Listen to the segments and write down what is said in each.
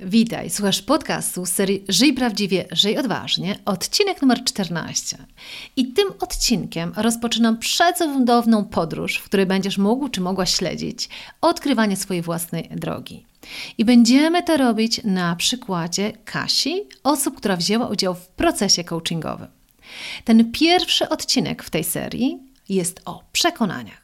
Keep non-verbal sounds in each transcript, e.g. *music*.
Witaj, słuchasz podcastu serii Żyj Prawdziwie, Żyj Odważnie, odcinek numer 14. I tym odcinkiem rozpoczynam przecudowną podróż, w której będziesz mógł czy mogła śledzić odkrywanie swojej własnej drogi. I będziemy to robić na przykładzie Kasi, osób, która wzięła udział w procesie coachingowym. Ten pierwszy odcinek w tej serii jest o przekonaniach.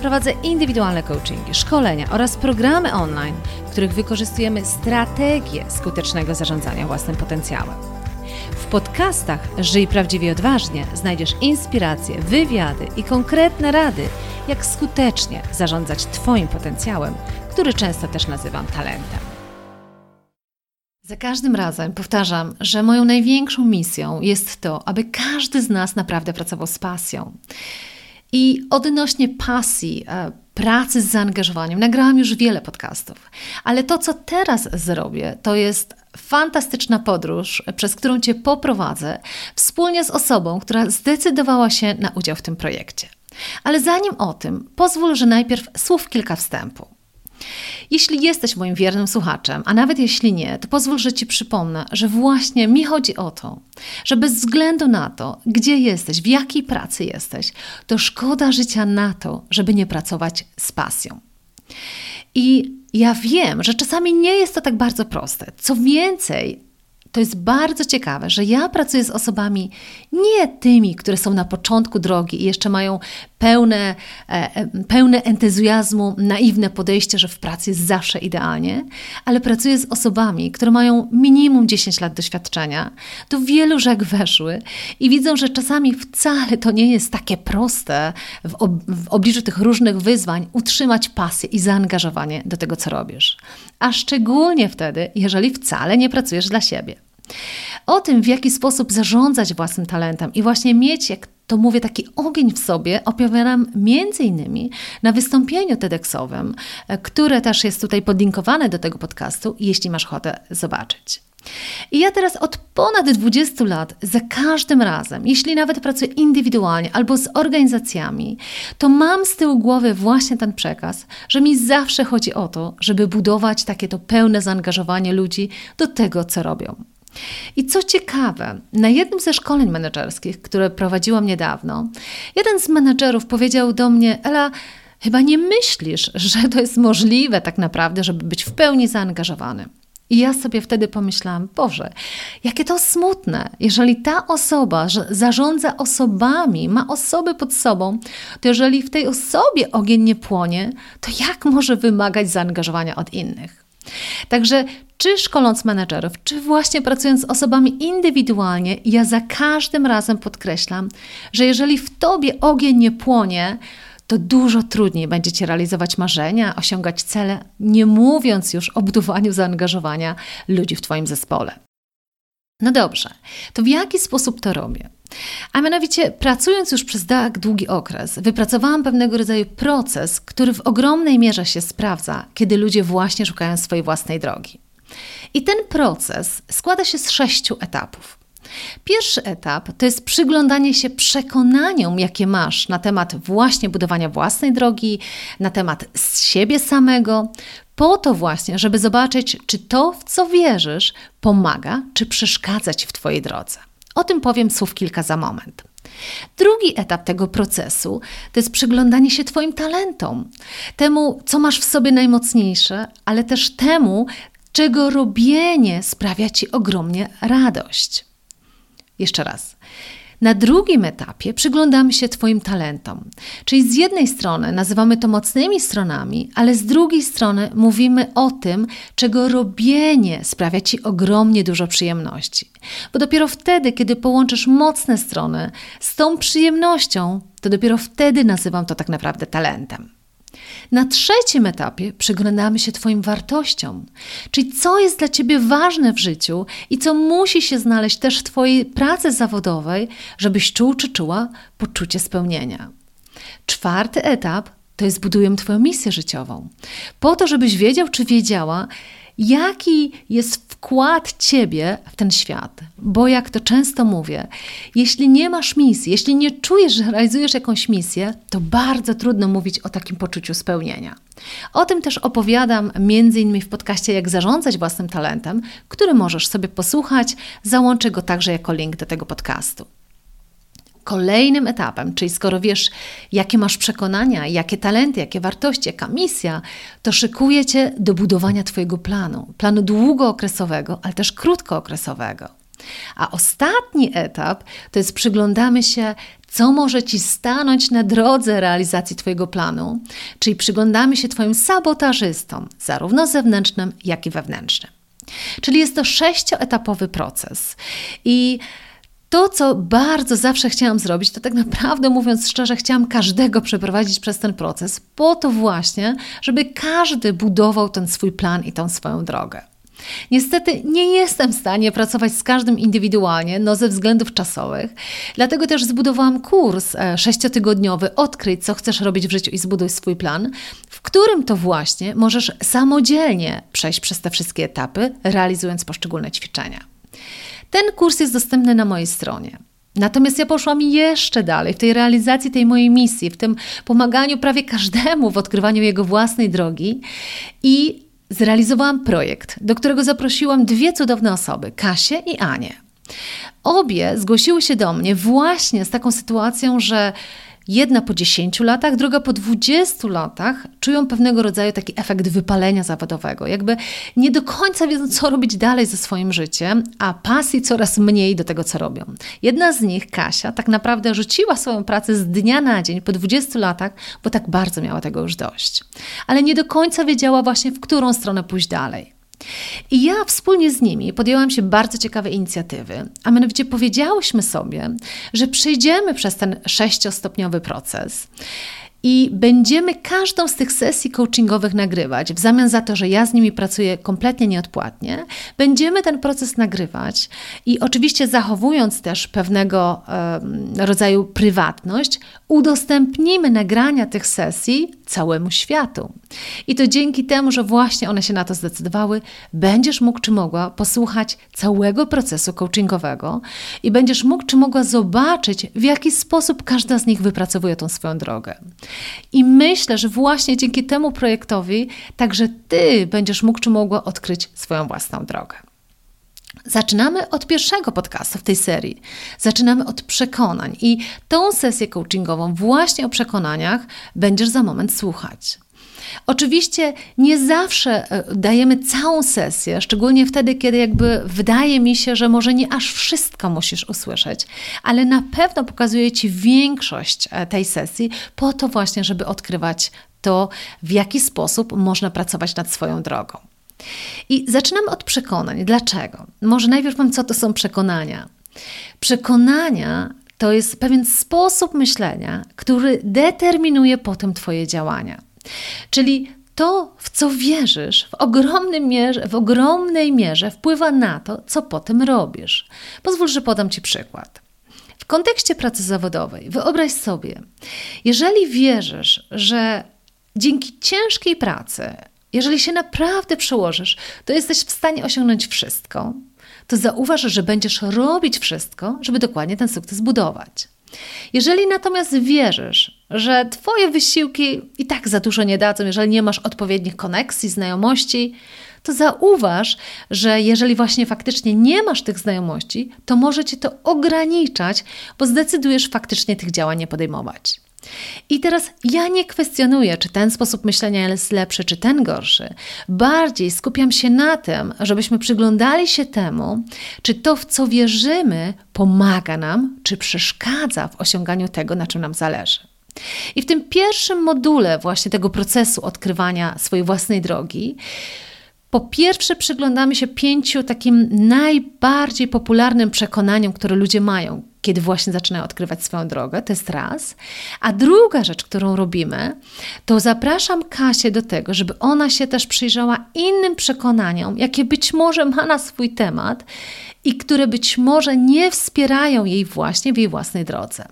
Prowadzę indywidualne coachingi, szkolenia oraz programy online, w których wykorzystujemy strategię skutecznego zarządzania własnym potencjałem. W podcastach Żyj Prawdziwie Odważnie znajdziesz inspiracje, wywiady i konkretne rady, jak skutecznie zarządzać Twoim potencjałem, który często też nazywam talentem. Za każdym razem powtarzam, że moją największą misją jest to, aby każdy z nas naprawdę pracował z pasją. I odnośnie pasji, e, pracy z zaangażowaniem, nagrałam już wiele podcastów, ale to, co teraz zrobię, to jest fantastyczna podróż, przez którą Cię poprowadzę wspólnie z osobą, która zdecydowała się na udział w tym projekcie. Ale zanim o tym, pozwól, że najpierw słów kilka wstępu. Jeśli jesteś moim wiernym słuchaczem, a nawet jeśli nie, to pozwól, że Ci przypomnę, że właśnie mi chodzi o to, że bez względu na to, gdzie jesteś, w jakiej pracy jesteś, to szkoda życia na to, żeby nie pracować z pasją. I ja wiem, że czasami nie jest to tak bardzo proste. Co więcej, to jest bardzo ciekawe, że ja pracuję z osobami nie tymi, które są na początku drogi i jeszcze mają pełne, e, e, pełne entuzjazmu, naiwne podejście, że w pracy jest zawsze idealnie, ale pracuję z osobami, które mają minimum 10 lat doświadczenia, do wielu rzek weszły i widzą, że czasami wcale to nie jest takie proste w, ob w obliczu tych różnych wyzwań utrzymać pasję i zaangażowanie do tego, co robisz. A szczególnie wtedy, jeżeli wcale nie pracujesz dla siebie. O tym, w jaki sposób zarządzać własnym talentem i właśnie mieć, jak to mówię, taki ogień w sobie, opowiadam między innymi na wystąpieniu TEDxowym, e, które też jest tutaj podlinkowane do tego podcastu, jeśli masz ochotę zobaczyć. I ja teraz od ponad 20 lat, za każdym razem, jeśli nawet pracuję indywidualnie albo z organizacjami, to mam z tyłu głowy właśnie ten przekaz, że mi zawsze chodzi o to, żeby budować takie to pełne zaangażowanie ludzi do tego, co robią. I co ciekawe, na jednym ze szkoleń menedżerskich, które prowadziłam niedawno, jeden z menedżerów powiedział do mnie: Ela, chyba nie myślisz, że to jest możliwe tak naprawdę, żeby być w pełni zaangażowany. I ja sobie wtedy pomyślałam, Boże, jakie to smutne, jeżeli ta osoba zarządza osobami, ma osoby pod sobą, to jeżeli w tej osobie ogień nie płonie, to jak może wymagać zaangażowania od innych? Także czy szkoląc menedżerów, czy właśnie pracując z osobami indywidualnie, ja za każdym razem podkreślam, że jeżeli w tobie ogień nie płonie, to dużo trudniej będzie ci realizować marzenia, osiągać cele, nie mówiąc już o budowaniu zaangażowania ludzi w Twoim zespole. No dobrze, to w jaki sposób to robię? A mianowicie, pracując już przez tak długi okres, wypracowałam pewnego rodzaju proces, który w ogromnej mierze się sprawdza, kiedy ludzie właśnie szukają swojej własnej drogi. I ten proces składa się z sześciu etapów. Pierwszy etap to jest przyglądanie się przekonaniom, jakie masz na temat właśnie budowania własnej drogi, na temat siebie samego, po to właśnie, żeby zobaczyć, czy to, w co wierzysz, pomaga, czy przeszkadza ci w Twojej drodze. O tym powiem słów kilka za moment. Drugi etap tego procesu to jest przyglądanie się Twoim talentom, temu, co masz w sobie najmocniejsze, ale też temu, czego robienie sprawia Ci ogromnie radość. Jeszcze raz. Na drugim etapie przyglądamy się Twoim talentom. Czyli z jednej strony nazywamy to mocnymi stronami, ale z drugiej strony mówimy o tym, czego robienie sprawia Ci ogromnie dużo przyjemności. Bo dopiero wtedy, kiedy połączysz mocne strony z tą przyjemnością, to dopiero wtedy nazywam to tak naprawdę talentem. Na trzecim etapie przyglądamy się Twoim wartościom, czyli co jest dla Ciebie ważne w życiu i co musi się znaleźć też w Twojej pracy zawodowej, żebyś czuł czy czuła poczucie spełnienia. Czwarty etap to jest budujemy Twoją misję życiową. Po to, żebyś wiedział czy wiedziała, jaki jest wkład ciebie w ten świat. Bo jak to często mówię, jeśli nie masz misji, jeśli nie czujesz, że realizujesz jakąś misję, to bardzo trudno mówić o takim poczuciu spełnienia. O tym też opowiadam między innymi w podcaście Jak zarządzać własnym talentem, który możesz sobie posłuchać. Załączę go także jako link do tego podcastu kolejnym etapem, czyli skoro wiesz, jakie masz przekonania, jakie talenty, jakie wartości, jaka misja, to szykuje cię do budowania Twojego planu. Planu długookresowego, ale też krótkookresowego. A ostatni etap to jest przyglądamy się, co może Ci stanąć na drodze realizacji Twojego planu, czyli przyglądamy się Twoim sabotażystom, zarówno zewnętrznym, jak i wewnętrznym. Czyli jest to sześcioetapowy proces. I to, co bardzo zawsze chciałam zrobić, to tak naprawdę mówiąc szczerze, chciałam każdego przeprowadzić przez ten proces, po to właśnie, żeby każdy budował ten swój plan i tą swoją drogę. Niestety nie jestem w stanie pracować z każdym indywidualnie, no ze względów czasowych. Dlatego też zbudowałam kurs e, sześciotygodniowy Odkryj, co chcesz robić w życiu i zbuduj swój plan, w którym to właśnie możesz samodzielnie przejść przez te wszystkie etapy, realizując poszczególne ćwiczenia. Ten kurs jest dostępny na mojej stronie. Natomiast ja poszłam jeszcze dalej w tej realizacji tej mojej misji, w tym pomaganiu prawie każdemu w odkrywaniu jego własnej drogi i zrealizowałam projekt, do którego zaprosiłam dwie cudowne osoby, Kasię i Anię. Obie zgłosiły się do mnie właśnie z taką sytuacją, że Jedna po 10 latach, druga po 20 latach czują pewnego rodzaju taki efekt wypalenia zawodowego. Jakby nie do końca wiedzą, co robić dalej ze swoim życiem, a pasji coraz mniej do tego, co robią. Jedna z nich, Kasia, tak naprawdę rzuciła swoją pracę z dnia na dzień po 20 latach, bo tak bardzo miała tego już dość. Ale nie do końca wiedziała właśnie, w którą stronę pójść dalej. I ja wspólnie z nimi podjęłam się bardzo ciekawej inicjatywy, a mianowicie powiedziałyśmy sobie, że przejdziemy przez ten sześciostopniowy proces i będziemy każdą z tych sesji coachingowych nagrywać. W zamian za to, że ja z nimi pracuję kompletnie nieodpłatnie, będziemy ten proces nagrywać i oczywiście zachowując też pewnego e, rodzaju prywatność, udostępnimy nagrania tych sesji całemu światu. I to dzięki temu, że właśnie one się na to zdecydowały, będziesz mógł czy mogła posłuchać całego procesu coachingowego i będziesz mógł czy mogła zobaczyć, w jaki sposób każda z nich wypracowuje tą swoją drogę. I myślę, że właśnie dzięki temu projektowi także Ty będziesz mógł czy mogła odkryć swoją własną drogę. Zaczynamy od pierwszego podcastu w tej serii. Zaczynamy od przekonań i tą sesję coachingową właśnie o przekonaniach będziesz za moment słuchać. Oczywiście nie zawsze e, dajemy całą sesję, szczególnie wtedy, kiedy jakby wydaje mi się, że może nie aż wszystko musisz usłyszeć, ale na pewno pokazuję Ci większość e, tej sesji po to właśnie, żeby odkrywać to, w jaki sposób można pracować nad swoją drogą. I zaczynamy od przekonań. Dlaczego? Może najpierw powiem, co to są przekonania. Przekonania to jest pewien sposób myślenia, który determinuje potem Twoje działania. Czyli to, w co wierzysz, w, ogromnym mierze, w ogromnej mierze wpływa na to, co potem robisz. Pozwól, że podam Ci przykład. W kontekście pracy zawodowej, wyobraź sobie, jeżeli wierzysz, że dzięki ciężkiej pracy, jeżeli się naprawdę przełożysz, to jesteś w stanie osiągnąć wszystko, to zauważ, że będziesz robić wszystko, żeby dokładnie ten sukces budować. Jeżeli natomiast wierzysz, że Twoje wysiłki i tak za dużo nie dadzą, jeżeli nie masz odpowiednich koneksji, znajomości, to zauważ, że jeżeli właśnie faktycznie nie masz tych znajomości, to może Cię to ograniczać, bo zdecydujesz faktycznie tych działań nie podejmować. I teraz ja nie kwestionuję, czy ten sposób myślenia jest lepszy, czy ten gorszy. Bardziej skupiam się na tym, żebyśmy przyglądali się temu, czy to, w co wierzymy, pomaga nam, czy przeszkadza w osiąganiu tego, na czym nam zależy. I w tym pierwszym module właśnie tego procesu odkrywania swojej własnej drogi, po pierwsze, przyglądamy się pięciu takim najbardziej popularnym przekonaniom, które ludzie mają, kiedy właśnie zaczynają odkrywać swoją drogę, to jest raz. A druga rzecz, którą robimy, to zapraszam Kasię do tego, żeby ona się też przyjrzała innym przekonaniom, jakie być może ma na swój temat i które być może nie wspierają jej właśnie w jej własnej drodze.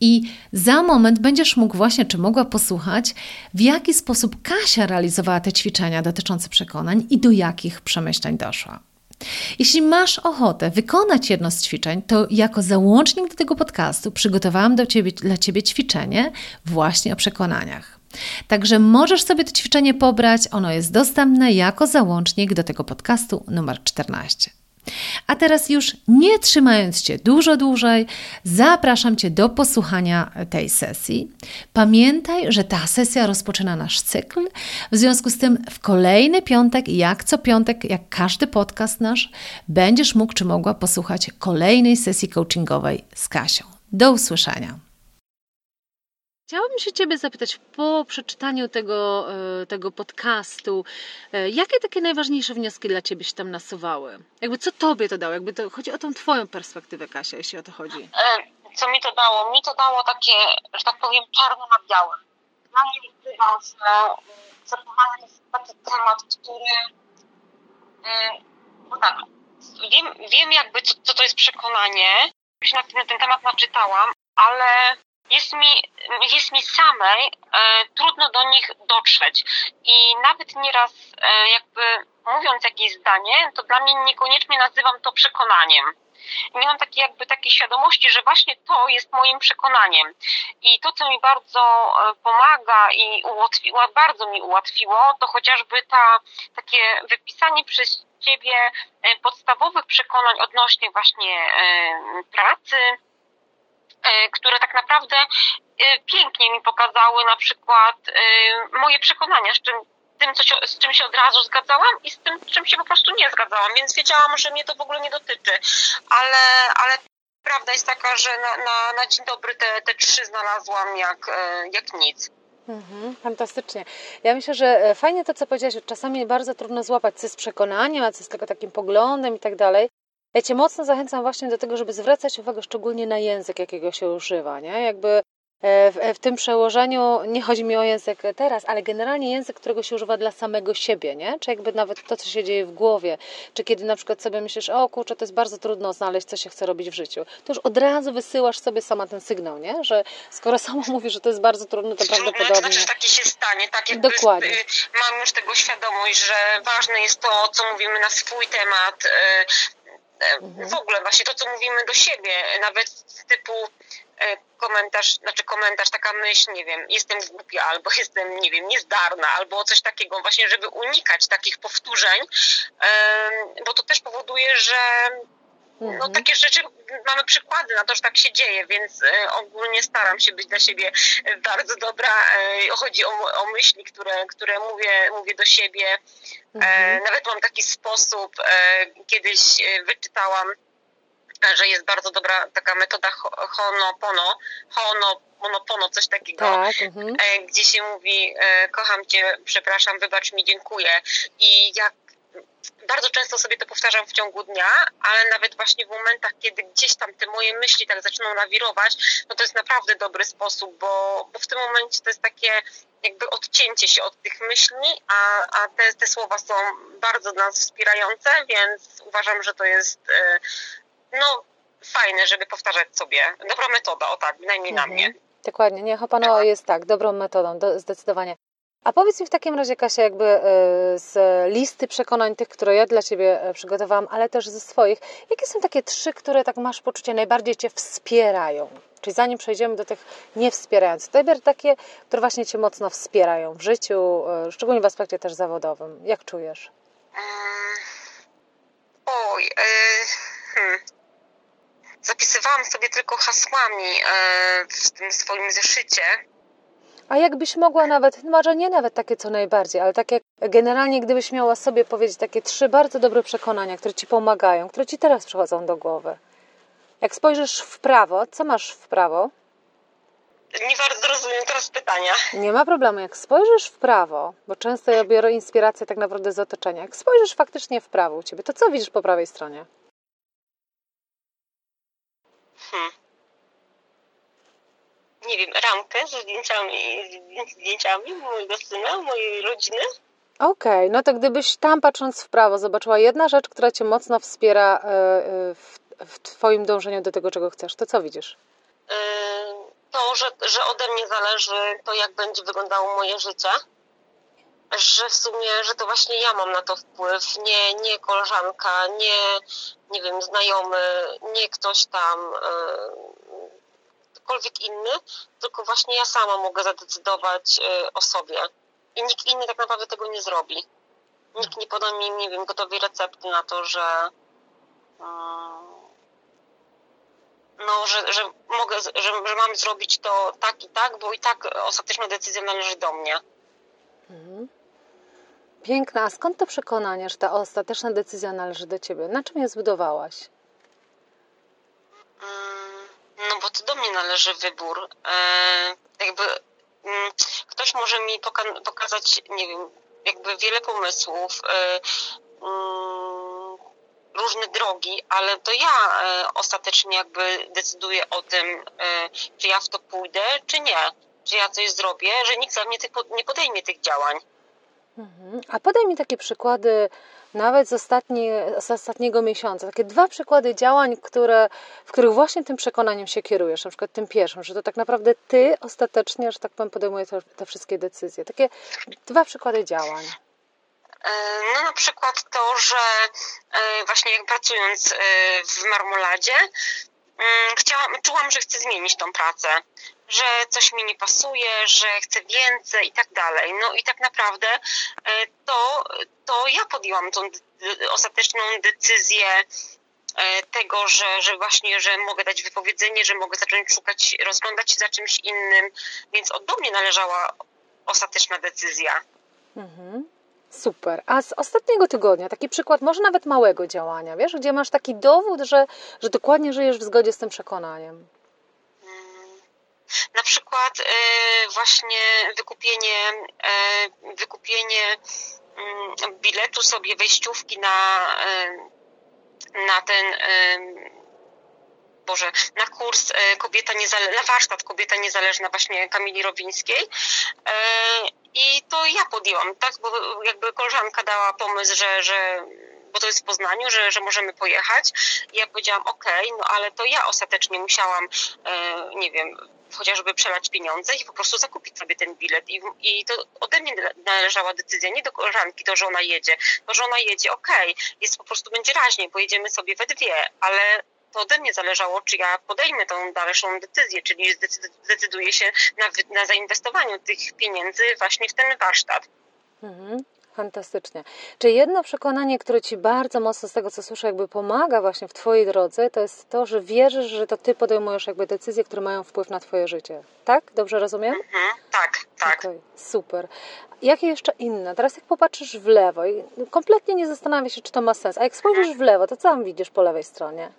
I za moment będziesz mógł właśnie, czy mogła posłuchać, w jaki sposób Kasia realizowała te ćwiczenia dotyczące przekonań i do jakich przemyśleń doszła. Jeśli masz ochotę wykonać jedno z ćwiczeń, to jako załącznik do tego podcastu przygotowałam do ciebie, dla Ciebie ćwiczenie właśnie o przekonaniach. Także możesz sobie to ćwiczenie pobrać, ono jest dostępne jako załącznik do tego podcastu numer 14. A teraz już nie trzymając Cię dużo dłużej, zapraszam Cię do posłuchania tej sesji. Pamiętaj, że ta sesja rozpoczyna nasz cykl. W związku z tym w kolejny piątek, jak co piątek, jak każdy podcast nasz, będziesz mógł czy mogła posłuchać kolejnej sesji coachingowej z Kasią. Do usłyszenia. Chciałabym się Ciebie zapytać po przeczytaniu tego, e, tego podcastu, e, jakie takie najważniejsze wnioski dla Ciebie się tam nasuwały? Jakby co Tobie to dało? Jakby to chodzi o tą Twoją perspektywę, Kasia, jeśli o to chodzi. E, co mi to dało? Mi to dało takie, że tak powiem, czarno na białym. Dla mnie wpływa, że to jest taki temat, który no tak, wiem, wiem jakby co, co to jest przekonanie, się na ten temat naczytałam, ale jest mi, jest mi samej e, trudno do nich dotrzeć. I nawet nieraz e, jakby mówiąc jakieś zdanie, to dla mnie niekoniecznie nazywam to przekonaniem. Nie mam takiej jakby takiej świadomości, że właśnie to jest moim przekonaniem. I to, co mi bardzo e, pomaga i ułatwiło, bardzo mi ułatwiło, to chociażby ta, takie wypisanie przez ciebie podstawowych przekonań odnośnie właśnie pracy, które tak naprawdę e, pięknie mi pokazały na przykład e, moje przekonania, z czym, tym, co się, z czym się od razu zgadzałam i z tym, czym się po prostu nie zgadzałam, więc wiedziałam, że mnie to w ogóle nie dotyczy. Ale, ale prawda jest taka, że na, na, na dzień dobry te, te trzy znalazłam jak, jak nic. Mhm, fantastycznie. Ja myślę, że fajnie to, co powiedziałaś, czasami bardzo trudno złapać, co jest przekonaniem, a co jest tylko takim poglądem i tak dalej. Ja Cię mocno zachęcam właśnie do tego, żeby zwracać uwagę szczególnie na język, jakiego się używa, nie? Jakby e, w, w, tym przełożeniu nie chodzi mi o język teraz, ale generalnie język, którego się używa dla samego siebie, nie? Czy jakby nawet to, co się dzieje w głowie, czy kiedy na przykład sobie myślisz, o kurczę, to jest bardzo trudno znaleźć, co się chce robić w życiu, to już od razu wysyłasz sobie sama ten sygnał, nie? Że skoro sama *laughs* mówisz, że to jest bardzo trudno, to prawdopodobnie... Znaczy, że takie się stanie, tak jakby Dokładnie. Y, mam już tego świadomość, że ważne jest to, co mówimy na swój temat, y. W ogóle właśnie to, co mówimy do siebie, nawet typu e, komentarz, znaczy komentarz, taka myśl, nie wiem, jestem głupia, albo *laughs* jestem, nie wiem, niezdarna, albo coś takiego, właśnie, żeby unikać takich powtórzeń, bo to też powoduje, że no, mhm. takie rzeczy, mamy przykłady na to, że tak się dzieje, więc e, ogólnie staram się być dla siebie bardzo dobra. E, chodzi o, o myśli, które, które mówię, mówię do siebie. E, mhm. Nawet mam taki sposób, kiedyś wyczytałam, że jest bardzo dobra taka metoda honopono, honopono, coś takiego, tak, mhm. gdzie się mówi kocham cię, przepraszam, wybacz mi, dziękuję. I jak bardzo często sobie to powtarzam w ciągu dnia, ale nawet właśnie w momentach, kiedy gdzieś tam te moje myśli tak zaczną nawirować, no to jest naprawdę dobry sposób, bo, bo w tym momencie to jest takie jakby odcięcie się od tych myśli, a, a te, te słowa są bardzo dla nas wspierające, więc uważam, że to jest e, no fajne, żeby powtarzać sobie. Dobra metoda, o tak, bynajmniej mhm. na mnie. Dokładnie, niech opanowa jest tak, dobrą metodą, do, zdecydowanie. A powiedz mi w takim razie, Kasia, jakby e, z listy przekonań tych, które ja dla Ciebie e, przygotowałam, ale też ze swoich, jakie są takie trzy, które tak masz poczucie najbardziej Cię wspierają? Czyli zanim przejdziemy do tych niewspierających, to najpierw takie, które właśnie Cię mocno wspierają w życiu, e, szczególnie w aspekcie też zawodowym. Jak czujesz? Oj, yy, hmm. zapisywałam sobie tylko hasłami w tym swoim zeszycie a jakbyś mogła nawet, może nie nawet takie co najbardziej, ale takie generalnie, gdybyś miała sobie powiedzieć takie trzy bardzo dobre przekonania, które ci pomagają, które ci teraz przychodzą do głowy. Jak spojrzysz w prawo, co masz w prawo? Nie bardzo rozumiem teraz pytania. Nie ma problemu. Jak spojrzysz w prawo, bo często ja biorę inspirację tak naprawdę z otoczenia, jak spojrzysz faktycznie w prawo u ciebie, to co widzisz po prawej stronie? Hmm. Nie wiem, ramkę ze zdjęciami, zdjęciami mojego syna, mojej rodziny. Okej, okay, no to gdybyś tam patrząc w prawo zobaczyła jedna rzecz, która cię mocno wspiera e, e, w, w twoim dążeniu do tego, czego chcesz, to co widzisz? E, to, że, że ode mnie zależy to, jak będzie wyglądało moje życie że w sumie, że to właśnie ja mam na to wpływ, nie, nie koleżanka, nie, nie wiem, znajomy, nie ktoś tam, ktokolwiek inny, tylko właśnie ja sama mogę zadecydować yy, o sobie. I nikt inny tak naprawdę tego nie zrobi. Nikt nie poda mi, nie wiem, gotowej recepty na to, że yy, no, że, że mogę, że, że mam zrobić to tak i tak, bo i tak ostateczna decyzja należy do mnie. Mhm. Piękna. A skąd to przekonanie, że ta ostateczna decyzja należy do ciebie? Na czym je zbudowałaś? No bo to do mnie należy wybór. E, jakby mm, ktoś może mi poka- pokazać, nie wiem, jakby wiele pomysłów, e, mm, różne drogi, ale to ja e, ostatecznie jakby decyduję o tym, czy ja w to pójdę, czy nie. Czy ja coś zrobię, że nikt za mnie nie podejmie tych działań. Mhm. A podaj mi takie przykłady nawet z, z ostatniego miesiąca, takie dwa przykłady działań, które, w których właśnie tym przekonaniem się kierujesz, na przykład tym pierwszym, że to tak naprawdę ty ostatecznie, że tak powiem, podejmujesz te, te wszystkie decyzje. Takie dwa przykłady działań. E, no na przykład to, że e, właśnie jak pracując e, w Marmoladzie, mm, chciałam, czułam, że chcę zmienić tą pracę że coś mi nie pasuje, że chcę więcej i tak dalej. No i tak naprawdę e, to, to ja podjęłam tą ostateczną decyzję e, tego, że, że właśnie, że mogę dać wypowiedzenie, że mogę zacząć szukać, rozglądać się za czymś innym, więc od do mnie należała ostateczna decyzja. Mhm. Super. A z ostatniego tygodnia, taki przykład, może nawet małego działania, wiesz, gdzie masz taki dowód, że, że dokładnie żyjesz w zgodzie z tym przekonaniem. Na przykład e, właśnie wykupienie, e, wykupienie mm, biletu sobie wejściówki na, e, na ten Boże, na kurs kobieta niezależna, na warsztat kobieta niezależna właśnie Kamili Rowińskiej. I to ja podjęłam, tak? Bo jakby koleżanka dała pomysł, że, że bo to jest w Poznaniu, że, że możemy pojechać. I ja powiedziałam, okej, okay, no ale to ja ostatecznie musiałam, nie wiem, chociażby przelać pieniądze i po prostu zakupić sobie ten bilet. I, i to ode mnie należała decyzja, nie do koleżanki, to, że ona jedzie. To, że ona jedzie, okej, okay, jest po prostu będzie raźniej, pojedziemy sobie we dwie, ale to ode mnie zależało, czy ja podejmę tą dalszą decyzję, czyli zdecyduję się na, na zainwestowaniu tych pieniędzy właśnie w ten warsztat. Mhm. Fantastycznie. Czy jedno przekonanie, które Ci bardzo mocno z tego, co słyszę, jakby pomaga właśnie w Twojej drodze, to jest to, że wierzysz, że to Ty podejmujesz jakby decyzje, które mają wpływ na Twoje życie. Tak? Dobrze rozumiem? Mhm, tak, tak. Okay, super. Jakie jeszcze inne? Teraz jak popatrzysz w lewo i kompletnie nie zastanawiasz się, czy to ma sens, a jak spojrzysz w lewo, to co tam widzisz po lewej stronie?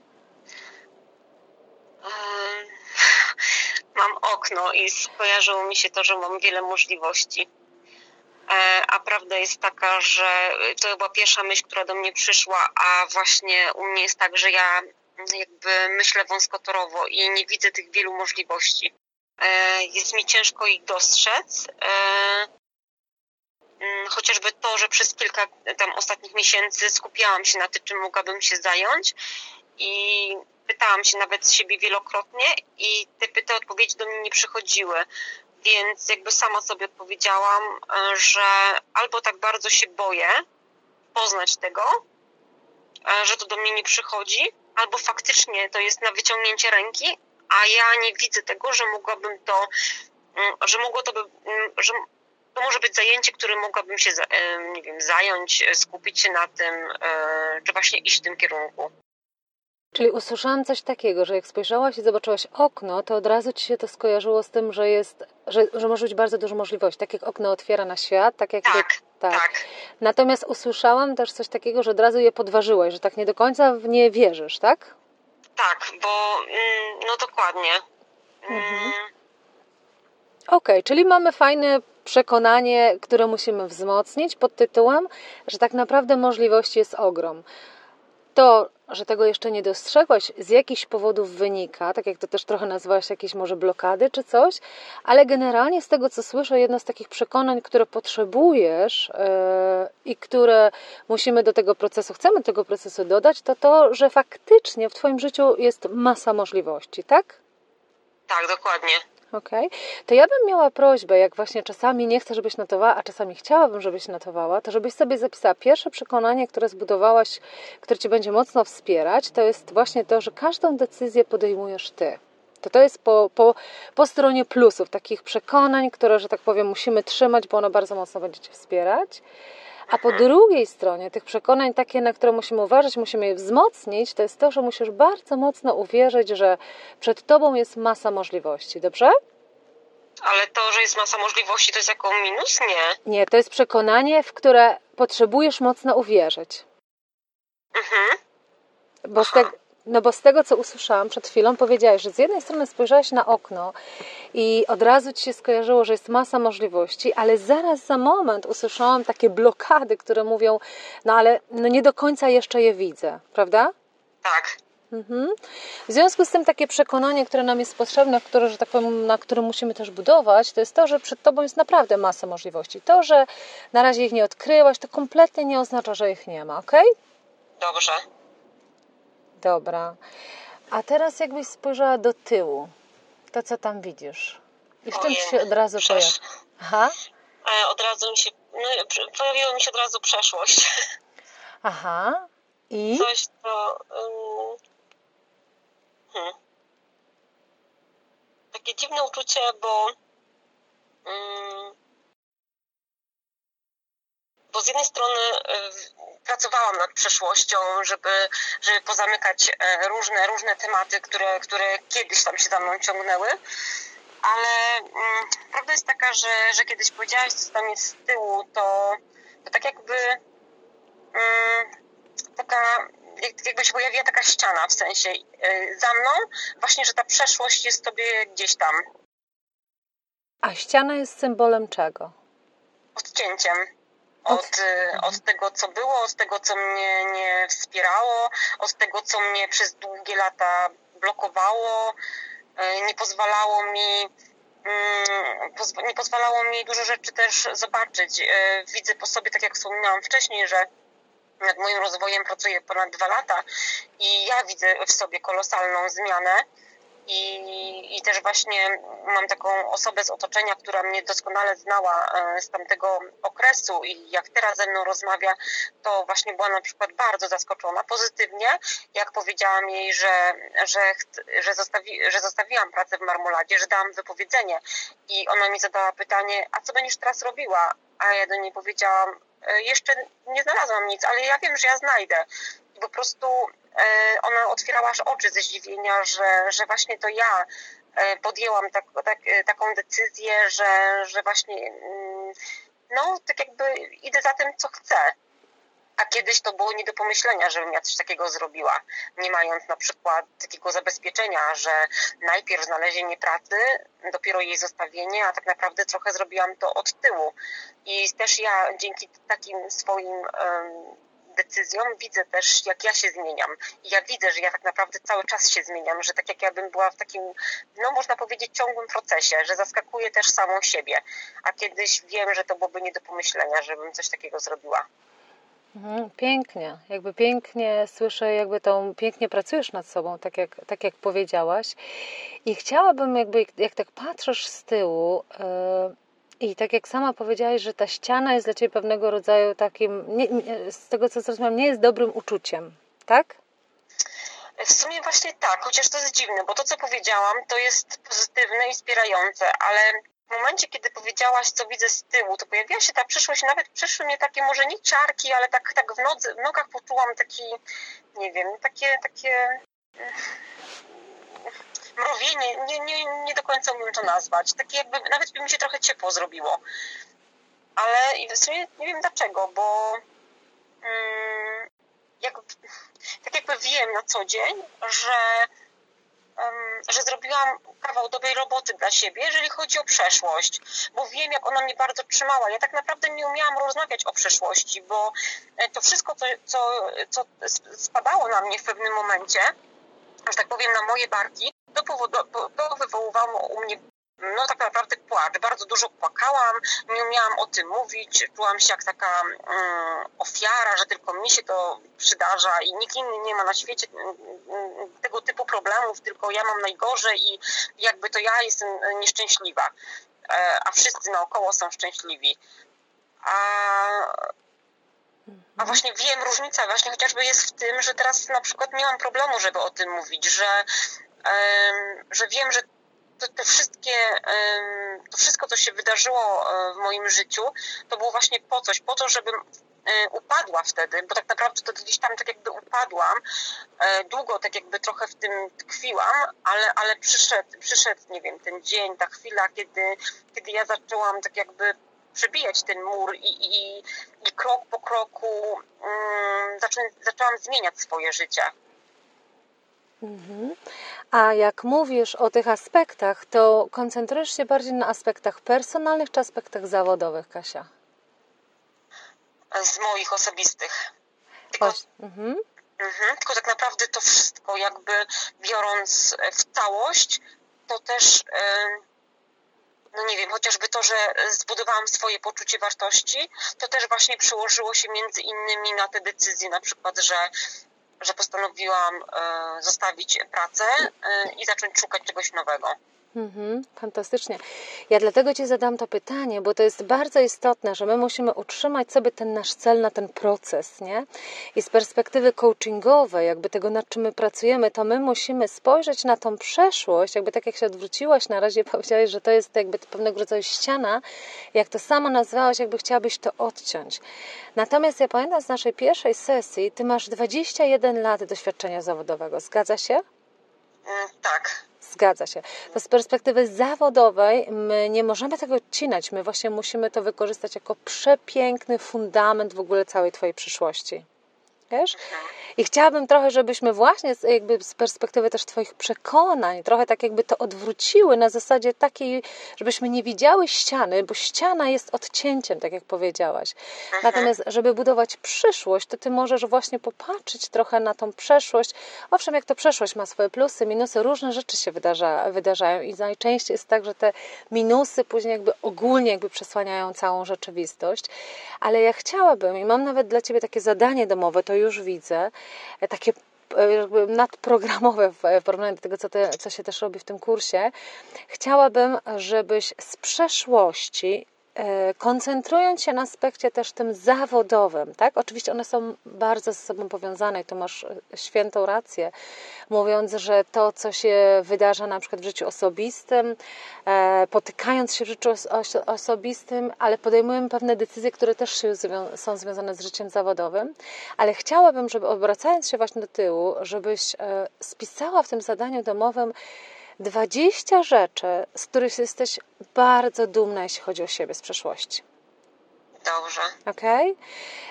*laughs* Mam okno i skojarzyło mi się to, że mam wiele możliwości. E, a prawda jest taka, że to była pierwsza myśl, która do mnie przyszła, a właśnie u mnie jest tak, że ja jakby myślę wąskotorowo i nie widzę tych wielu możliwości. E, jest mi ciężko ich dostrzec. E, mm, chociażby to, że przez kilka tam ostatnich miesięcy skupiałam się na tym, czym mogłabym się zająć i pytałam się nawet siebie wielokrotnie i te pytania odpowiedzi do mnie nie przychodziły. Więc jakby sama sobie odpowiedziałam, e, że albo tak bardzo się boję poznać tego, e, że to do mnie nie przychodzi, albo faktycznie to jest na wyciągnięcie ręki, a ja nie widzę tego, że mogłabym to, mm, że mogło to by, mm, że to może być zajęcie, którym mogłabym się, e, nie wiem, zająć, skupić się na tym, czy właśnie iść w tym kierunku. Czyli usłyszałam coś takiego, że jak spojrzałaś i zobaczyłaś okno, to od razu ci się to skojarzyło z tym, że jest, że, że może być bardzo dużo możliwości. Tak jak okno otwiera na świat, tak jak. Tak, tak. tak. Natomiast usłyszałam też coś takiego, że od razu je podważyłaś, że tak nie do końca w nie wierzysz, tak? Tak, bo mm, no dokładnie. Mm. Mhm. Okej, okay, czyli mamy fajne przekonanie, które musimy wzmocnić pod tytułem, że tak naprawdę możliwości jest ogrom. To, że tego jeszcze nie dostrzegłaś, z jakichś powodów wynika, tak jak to też trochę nazwałaś, jakieś może blokady czy coś, ale generalnie z tego, co słyszę, jedno z takich przekonań, które potrzebujesz yy, i które musimy do tego procesu, chcemy tego procesu dodać, to to, że faktycznie w Twoim życiu jest masa możliwości, tak? Tak, dokładnie. Okej, okay. to ja bym miała prośbę, jak właśnie czasami nie chcę, żebyś notowała, a czasami chciałabym, żebyś notowała, to żebyś sobie zapisała pierwsze przekonanie, które zbudowałaś, które Cię będzie mocno wspierać, to jest właśnie to, że każdą decyzję podejmujesz Ty. To to jest po, po, po stronie plusów, takich przekonań, które, że tak powiem, musimy trzymać, bo ono bardzo mocno będzie Cię wspierać. A po drugiej stronie tych przekonań, takie, na które musimy uważać, musimy je wzmocnić, to jest to, że musisz bardzo mocno uwierzyć, że przed tobą jest masa możliwości, dobrze? Ale to, że jest masa możliwości, to jest jako minus? Nie. Nie, to jest przekonanie, w które potrzebujesz mocno uwierzyć. Mhm. Bo z, te, no bo z tego, co usłyszałam przed chwilą, powiedziałaś, że z jednej strony spojrzałaś na okno i od razu ci się skojarzyło, że jest masa możliwości, ale zaraz za moment usłyszałam takie blokady, które mówią, no ale no nie do końca jeszcze je widzę, prawda? Tak. Mhm. W związku z tym takie przekonanie, które nam jest potrzebne, które, że tak powiem, na którym musimy też budować, to jest to, że przed Tobą jest naprawdę masa możliwości. To, że na razie ich nie odkryłaś, to kompletnie nie oznacza, że ich nie ma, ok? Dobrze. Dobra. A teraz jakbyś spojrzała do tyłu, to co tam widzisz? I w czym się od razu pojawia? Aha. E, od razu mi się, no, pojawiła mi się od razu przeszłość. Aha. I? Coś, co... Um, hmm. Takie dziwne uczucie, bo um, bo z jednej strony y, pracowałam nad przeszłością, żeby, żeby pozamykać e, różne, różne tematy, które, które kiedyś tam się za mną ciągnęły, ale mm, prawda jest taka, że, że kiedyś powiedziałaś, co tam jest z tyłu, to, to tak jakby mm, taka jakby się pojawiła taka ściana, w sensie y, za mną, właśnie, że ta przeszłość jest tobie gdzieś tam. A ściana jest symbolem czego? Odcięciem od, od tego, co było, od tego, co mnie nie wspierało, od tego, co mnie przez długie lata blokowało, y, nie pozwalało mi mm, nie pozwalało mi dużo rzeczy też zobaczyć. Y, widzę po sobie, tak jak wspominałam wcześniej, że nad moim rozwojem pracuję ponad dwa lata i ja widzę w sobie kolosalną zmianę i, I też właśnie mam taką osobę z otoczenia, która mnie doskonale znała e, z tamtego okresu i jak teraz ze mną rozmawia, to właśnie była na przykład bardzo zaskoczona pozytywnie, jak powiedziałam jej, że, że, że, zostawi, że zostawiłam pracę w Marmoladzie, że dałam wypowiedzenie i ona mi zadała pytanie, a co będziesz teraz robiła? A ja do niej powiedziałam, e, jeszcze nie znalazłam nic, ale ja wiem, że ja znajdę. Po prostu E, ona otwierała aż oczy ze zdziwienia, że, że właśnie to ja e, podjęłam tak, tak, e, taką decyzję, że, że właśnie mm, no tak jakby idę za tym, co chcę. A kiedyś to było nie do pomyślenia, żebym ja coś takiego zrobiła, nie mając na przykład takiego zabezpieczenia, że najpierw znalezienie pracy, dopiero jej zostawienie, a tak naprawdę trochę zrobiłam to od tyłu. I też ja dzięki takim swoim um, decyzją widzę też, jak ja się zmieniam. I ja widzę, że ja tak naprawdę cały czas się zmieniam, że tak jak ja bym była w takim, no można powiedzieć, ciągłym procesie, że zaskakuję też samą siebie. A kiedyś wiem, że to byłoby nie do pomyślenia, żebym coś takiego zrobiła. Mhm, pięknie, jakby pięknie słyszę, jakby tą, pięknie pracujesz nad sobą, tak jak, tak jak powiedziałaś. I chciałabym, jakby, jak tak patrzysz z tyłu, yy i tak jak sama powiedziałaś, że ta ściana jest dla Ciebie pewnego rodzaju takim, nie, nie, z tego co zrozumiałam, nie jest dobrym uczuciem, tak? W sumie właśnie tak, chociaż to jest dziwne, bo to co powiedziałam, to jest pozytywne i wspierające, ale w momencie, kiedy powiedziałaś, co widzę z tyłu, to pojawiła się ta przyszłość, nawet przyszły mnie takie może nie ciarki, ale tak, tak w, nodze, w nogach poczułam taki, nie wiem, takie, takie mrowienie, nie, nie, nie do końca umiem to nazwać. Takie jakby, nawet by mi się trochę ciepło zrobiło. Ale w sumie nie wiem dlaczego, bo mm, jak, tak jakby wiem na co dzień, że że zrobiłam kawał dobrej roboty dla siebie, jeżeli chodzi o przeszłość, bo wiem, jak ona mnie bardzo trzymała. Ja tak naprawdę nie umiałam rozmawiać o przeszłości, bo e, to wszystko, co, co, co spadało na mnie w pewnym momencie, że tak powiem, na moje barki, to, to wywoływało u mnie no tak naprawdę płacz. Bardzo dużo płakałam, nie umiałam o tym mówić, czułam się jak taka um, ofiara, że tylko mi się to przydarza i nikt inny nie ma na świecie um, tego typu problemów, tylko ja mam najgorzej i jakby to ja jestem nieszczęśliwa, e, a wszyscy naokoło są szczęśliwi. A, a właśnie wiem, różnica właśnie chociażby jest w tym, że teraz na przykład nie mam problemu, żeby o tym mówić, że, że wiem, że to, te wszystkie, to wszystko, co się wydarzyło e, w moim życiu, to było właśnie po coś, po to, żebym e, upadła wtedy, bo tak naprawdę to gdzieś tam tak jakby upadłam, e, długo tak jakby trochę w tym tkwiłam, ale, ale przyszedł, przyszedł, nie wiem, ten dzień, ta chwila, kiedy, kiedy ja zaczęłam tak jakby przebijać ten mur i, i, i krok po kroku um, zaczęłam zmieniać swoje życie. Mhm. A jak mówisz o tych aspektach, to koncentrujesz się bardziej na aspektach personalnych czy aspektach zawodowych, Kasia? Z moich osobistych. Tylko, mhm. Mhm, tylko tak naprawdę to wszystko, jakby biorąc w całość, to też, no nie wiem, chociażby to, że zbudowałam swoje poczucie wartości, to też właśnie przełożyło się między innymi na te decyzje, na przykład, że że postanowiłam e, zostawić pracę e, i zacząć szukać czegoś nowego. Mhm, fantastycznie. Ja dlatego Ci zadam to pytanie, bo to jest bardzo istotne, że my musimy utrzymać sobie ten nasz cel na ten proces, nie? I z perspektywy coachingowej, jakby tego, nad czym my pracujemy, to my musimy spojrzeć na tą przeszłość, jakby tak jak się odwróciłaś na razie, *laughs* powiedziałaś, że to jest jakby pewnego rodzaju ściana, jak to samo nazwałaś, jakby chciałabyś to odciąć. Natomiast ja pamiętam z naszej pierwszej sesji, Ty masz 21 lat doświadczenia zawodowego, zgadza się? Mm, tak. Zgadza się. To z perspektywy zawodowej my nie możemy tego odcinać. My właśnie musimy to wykorzystać jako przepiękny fundament w ogóle całej Twojej przyszłości. Wiesz? I chciałabym trochę, żebyśmy właśnie z, jakby z perspektywy też Twoich przekonań, trochę tak jakby to odwróciły na zasadzie takiej, żebyśmy nie widziały ściany, bo ściana jest odcięciem, tak jak powiedziałaś. Mhm. Natomiast, żeby budować przyszłość, to Ty możesz właśnie popatrzeć trochę na tą przeszłość. Owszem, jak to przeszłość ma swoje plusy, minusy, różne rzeczy się wydarza, wydarzają i najczęściej jest tak, że te minusy później jakby ogólnie jakby przesłaniają całą rzeczywistość. Ale ja chciałabym i mam nawet dla Ciebie takie zadanie domowe, to już widzę, e, takie e, nadprogramowe w porównaniu do tego, co, te, co się też robi w tym kursie. Chciałabym, żebyś z przeszłości E, koncentrując się na aspekcie też tym zawodowym, tak? Oczywiście one są bardzo ze sobą powiązane i tu masz e, świętą rację, mówiąc, że to, co się wydarza na przykład w życiu osobistym, e, potykając się w życiu osobistym, ale podejmujemy pewne decyzje, które też są związane z życiem zawodowym, ale chciałabym, żeby obracając się właśnie do tyłu, żebyś spisała w tym zadaniu domowym 20 rzeczy, z których jesteś bardzo dumna, jeśli chodzi o siebie z przeszłości. Dobrze. Okej? Okay?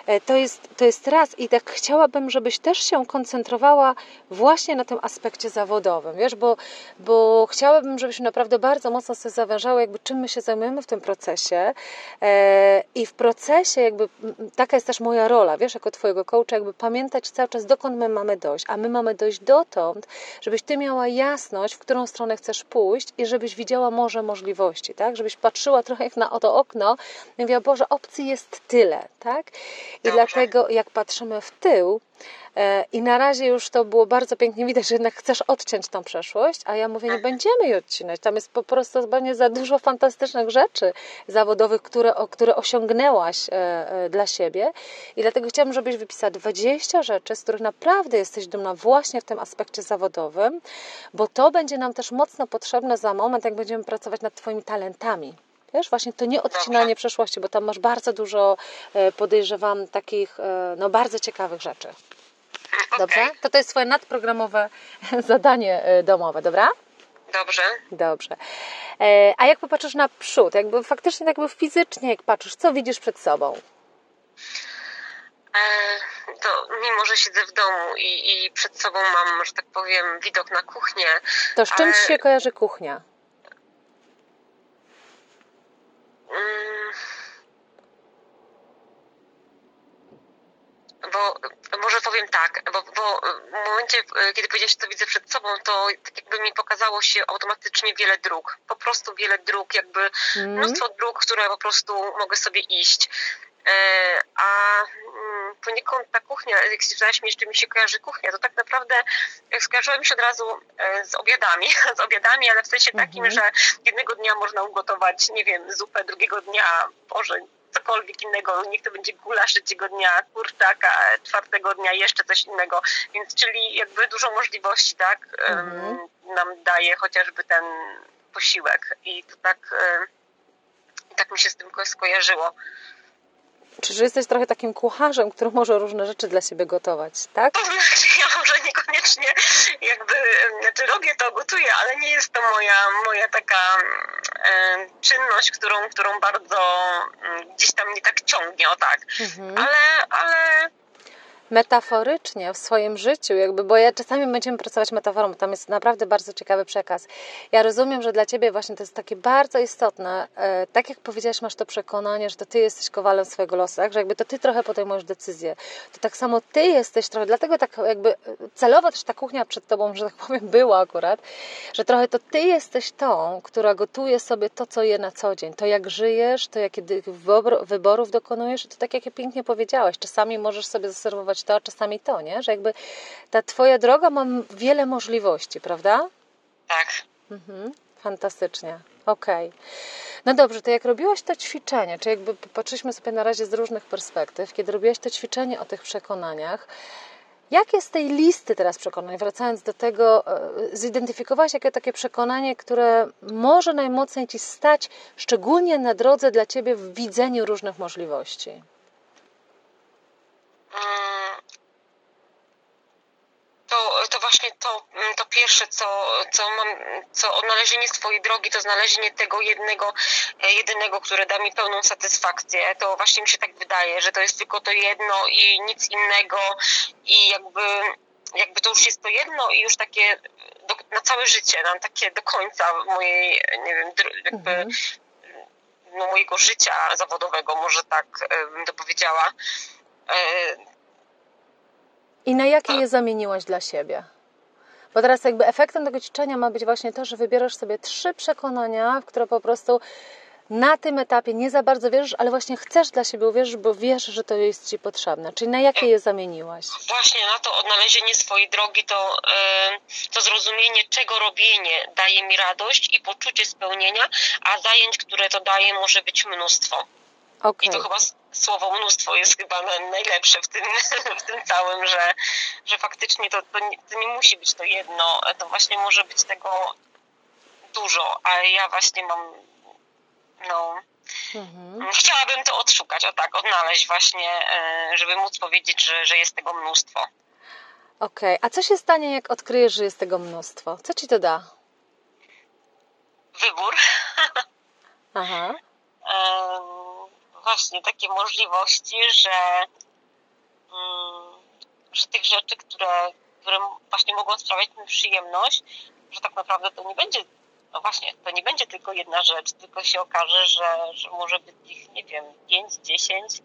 E, to, jest, to jest raz i tak chciałabym, żebyś też się koncentrowała właśnie na tym aspekcie zawodowym, wiesz, bo, bo chciałabym, żebyśmy naprawdę bardzo mocno sobie zawężały, jakby czym my się zajmujemy w tym procesie e, i w procesie jakby taka jest też moja rola, wiesz, jako twojego coacha, jakby pamiętać cały czas, dokąd my mamy dojść, a my mamy dojść dotąd, żebyś ty miała jasność, w którą stronę chcesz pójść i żebyś widziała morze możliwości, tak, żebyś patrzyła trochę jak na to okno i mówiła, Boże, opcji jest tyle, tak? I Dobrze. dlatego jak patrzymy w tył, e, i na razie już to było bardzo pięknie widać, że jednak chcesz odciąć tą przeszłość, a ja mówię, nie mhm. będziemy jej odcinać. Tam jest po prostu zupełnie za dużo fantastycznych rzeczy zawodowych, które, które osiągnęłaś e, e, dla siebie. I dlatego chciałabym, żebyś wypisała 20 rzeczy, z których naprawdę jesteś dumna właśnie w tym aspekcie zawodowym, bo to będzie nam też mocno potrzebne za moment, jak będziemy pracować nad Twoimi talentami. Wiesz, właśnie to nie odcinanie przeszłości, bo tam masz bardzo dużo, e, podejrzewam, takich e, no, bardzo ciekawych rzeczy. Dobrze? To to jest Twoje nadprogramowe *laughs* zadanie e, domowe, dobra? Dobrze. Dobrze. A jak popatrzysz na przód, jakby faktycznie tak jakby fizycznie, jak patrzysz, co widzisz przed sobą? to mimo, że siedzę w domu i, i przed sobą mam, że tak powiem, widok na kuchnię. To z czym ale... się kojarzy kuchnia? Mm. Bo może powiem tak, bo, bo, w momencie, kiedy powiedziałeś, to widzę przed sobą, to tak jakby mi pokazało się automatycznie wiele dróg. Po prostu wiele dróg, jakby mm. mnóstwo dróg, które po prostu mogę sobie iść. E, a mm, poniekąd ta kuchnia, jak zapytałaś mnie, jeszcze mi się kojarzy kuchnia, to tak naprawdę skojarzyła mi się od razu e, z obiadami, *laughs* z obiadami, ale w sensie takim, mhm. że jednego dnia można ugotować, nie wiem, zupę, drugiego dnia, Boże, cokolwiek innego, niech to będzie gulasz trzeciego dnia, kurczaka, czwartego dnia jeszcze coś innego, więc czyli jakby dużo możliwości, tak, mhm. nam daje chociażby ten posiłek i to tak, tak mi się z tym skojarzyło. Czy że jesteś trochę takim kucharzem, który może różne rzeczy dla siebie gotować, tak? *laughs* Ja może niekoniecznie jakby, znaczy robię to, gotuję, ale nie jest to moja, moja taka e, czynność, którą, którą bardzo mm, gdzieś tam mnie tak ciągnie, o tak. Mhm. Ale, ale metaforycznie w swoim życiu, jakby, bo ja czasami będziemy pracować metaforą, bo tam jest naprawdę bardzo ciekawy przekaz. Ja rozumiem, że dla Ciebie właśnie to jest takie bardzo istotne, e, tak jak powiedziałaś, masz to przekonanie, że to Ty jesteś kowalem swojego losu, tak? że jakby to Ty trochę podejmujesz decyzję, to tak samo Ty jesteś trochę, dlatego tak jakby celowo też ta kuchnia przed Tobą, że tak powiem, *laughs* była akurat, że trochę to Ty jesteś tą, która gotuje sobie to, co je na co dzień, to jak żyjesz, to jakie wyborów dokonujesz, to tak jak pięknie powiedziałaś, czasami możesz sobie zaserwować to, a czasami to, nie? Że jakby ta Twoja droga ma wiele możliwości, prawda? Tak. Mhm. Fantastycznie. Okej. Okay. No dobrze, to jak robiłaś to ćwiczenie, czy jakby patrzyliśmy sobie na razie z różnych perspektyw, kiedy robiłaś to ćwiczenie o tych przekonaniach, Jakie z tej listy teraz przekonań, wracając do tego, e, zidentyfikowałaś jakie takie przekonanie, które może najmocniej Ci stać, szczególnie na drodze dla Ciebie w widzeniu różnych możliwości? To, to właśnie to, mm, to pierwsze, co, co mam, co odnalezienie swojej drogi, to znalezienie tego jednego, e, jedynego, które da mi pełną satysfakcję. To właśnie mi się tak wydaje, że to jest tylko to jedno i nic innego i jakby, jakby to już jest to jedno i już takie do, na całe życie, na takie do końca mojej, nie wiem, jakby mhm. no, mojego życia zawodowego, może tak bym to powiedziała. I na jakie je zamieniłaś dla siebie? Bo teraz jakby efektem tego ćwiczenia ma być właśnie to, że wybierasz sobie trzy przekonania, w które po prostu na tym etapie nie za bardzo wierzysz, ale właśnie chcesz dla siebie uwierzyć, bo wiesz, że to jest Ci potrzebne. Czyli na jakie je zamieniłaś? Właśnie na to odnalezienie swojej drogi, to, to zrozumienie, czego robienie daje mi radość i poczucie spełnienia, a zajęć, które to daje, może być mnóstwo. Okay. I to chyba słowo mnóstwo jest chyba najlepsze w tym, *laughs* w tym całym, że, że faktycznie to, to, nie, to nie musi być to jedno, to właśnie może być tego dużo, a ja właśnie mam, no, mhm. chciałabym to odszukać, o tak, odnaleźć właśnie, e, żeby móc powiedzieć, że, że jest tego mnóstwo. Okej, okay. a co się stanie, jak odkryjesz, że jest tego mnóstwo? Co ci to da? Wybór. *laughs* Aha. Um, właśnie takie możliwości, że, mm, że tych rzeczy, które, które właśnie mogą sprawiać mi przyjemność, że tak naprawdę to nie będzie, no właśnie, to nie będzie tylko jedna rzecz, tylko się okaże, że, że może być ich, nie wiem, 5, 10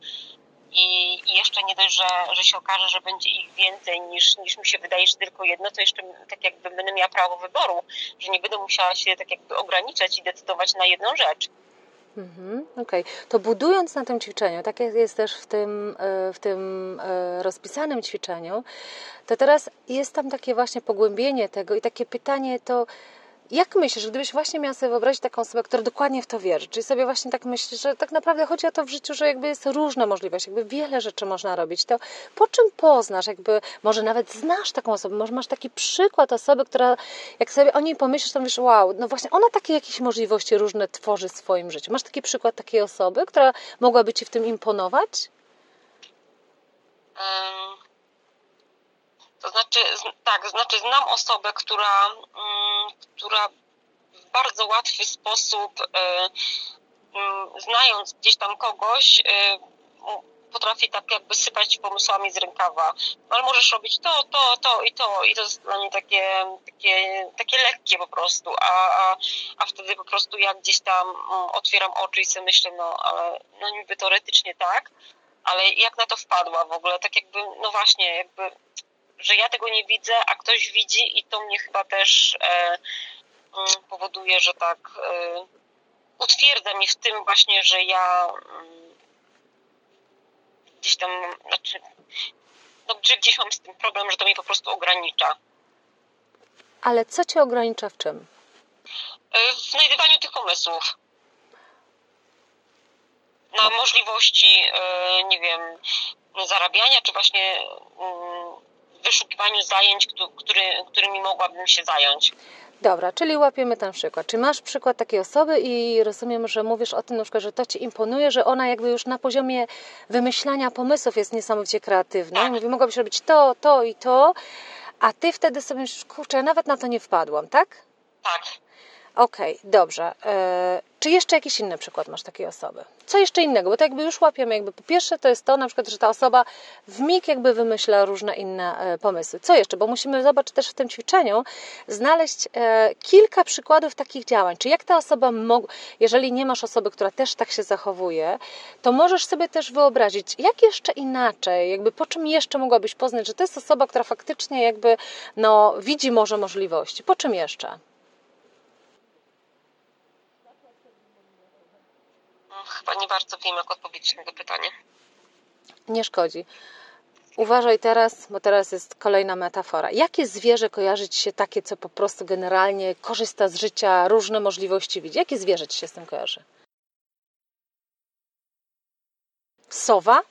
i, i jeszcze nie dość, że, że się okaże, że będzie ich więcej niż, niż mi się wydaje, że tylko jedno, to jeszcze tak jakby będę miała prawo wyboru, że nie będę musiała się tak jakby ograniczać i decydować na jedną rzecz. Mhm, Okej, okay. to budując na tym ćwiczeniu, tak jak jest też w tym, e, w tym e, rozpisanym ćwiczeniu, to teraz jest tam takie właśnie pogłębienie tego i takie pytanie to, jak myślisz, gdybyś właśnie miała sobie wyobrazić taką osobę, która dokładnie w to wierzy, czyli sobie właśnie tak myślisz, że tak naprawdę chodzi o to w życiu, że jakby jest różna możliwość, jakby wiele rzeczy można robić, to po czym poznasz, jakby może nawet znasz taką osobę, może masz taki przykład osoby, która jak sobie o niej pomyślisz, to myślisz, wow, no właśnie ona takie jakieś możliwości różne tworzy w swoim życiu. Masz taki przykład takiej osoby, która mogłaby Ci w tym imponować? Um to znaczy, tak, znaczy znam osobę, która, mm, która w bardzo łatwy sposób, e, mm, znając gdzieś tam kogoś, e, potrafi tak jakby sypać pomysłami z rękawa. No, ale możesz robić to, to, to i to i to jest dla mnie takie, takie, takie lekkie po prostu, a, a, a wtedy po prostu ja gdzieś tam mm, otwieram oczy i sobie myślę, no ale no niby teoretycznie tak, ale jak na to wpadła w ogóle, tak jakby, no właśnie, jakby, że ja tego nie widzę, a ktoś widzi i to mnie chyba też e, mm, powoduje, że tak e, utwierdza mnie w tym właśnie, że ja mm, gdzieś tam, znaczy, no, że gdzieś mam z tym problem, że to mnie po prostu ogranicza. Ale co cię ogranicza w czym? E, w znajdywaniu tych pomysłów. Na możliwości, e, nie wiem, zarabiania, czy właśnie mm, wyszukiwaniu zajęć, który, którymi mogłabym się zająć. Dobra, czyli łapiemy ten przykład. Czy masz przykład takiej osoby i rozumiem, że mówisz o tym na przykład, że to Ci imponuje, że ona jakby już na poziomie wymyślania pomysłów jest niesamowicie kreatywna. Tak. Mówi, mogłabyś robić to, to i to, a Ty wtedy sobie myślisz, kurczę, ja nawet na to nie wpadłam, tak? Tak. Okej, okay, dobrze. E, czy jeszcze jakiś inny przykład masz takiej osoby? Co jeszcze innego? Bo to jakby już łapiemy, jakby po pierwsze to jest to na przykład, że ta osoba w mig jakby wymyśla różne inne e, pomysły. Co jeszcze? Bo musimy zobaczyć też w tym ćwiczeniu, znaleźć e, kilka przykładów takich działań. Czy jak ta osoba, mogła, jeżeli nie masz osoby, która też tak się zachowuje, to możesz sobie też wyobrazić, jak jeszcze inaczej, jakby po czym jeszcze mogłabyś poznać, że to jest osoba, która faktycznie jakby no, widzi może możliwości. Po czym jeszcze? Chyba nie bardzo wiem, jak odpowiedzieć na to pytanie. Nie szkodzi. Uważaj teraz, bo teraz jest kolejna metafora. Jakie zwierzę kojarzy Ci się takie, co po prostu generalnie korzysta z życia, różne możliwości widzi? Jakie zwierzę Ci się z tym kojarzy? Sowa?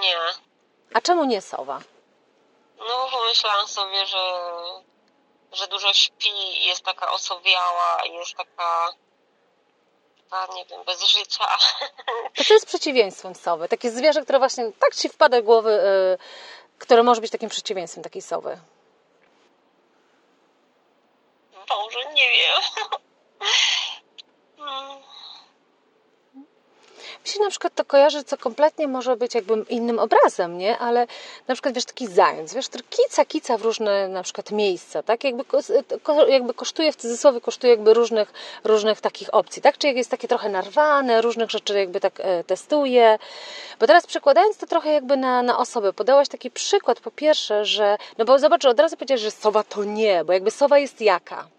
Nie. A czemu nie sowa? No, pomyślałam sobie, że, że dużo śpi, jest taka osowiała, jest taka chyba, nie wiem, bez życia. To co jest przeciwieństwem sowy? Takie zwierzę, które właśnie tak Ci wpada w głowy, yy, które może być takim przeciwieństwem takiej sowy. Boże, nie wiem. Mi się na przykład to kojarzy, co kompletnie może być jakby innym obrazem, nie? Ale na przykład, wiesz, taki zając, wiesz, który kica, kica w różne na przykład miejsca, tak? Jakby, jakby kosztuje, w cudzysłowie kosztuje jakby różnych, różnych takich opcji, tak? Czy jak jest takie trochę narwane, różnych rzeczy jakby tak e, testuje. Bo teraz przekładając to trochę jakby na, na osobę, podałaś taki przykład, po pierwsze, że, no bo zobacz, od razu powiedziałeś, że sowa to nie, bo jakby sowa jest jaka?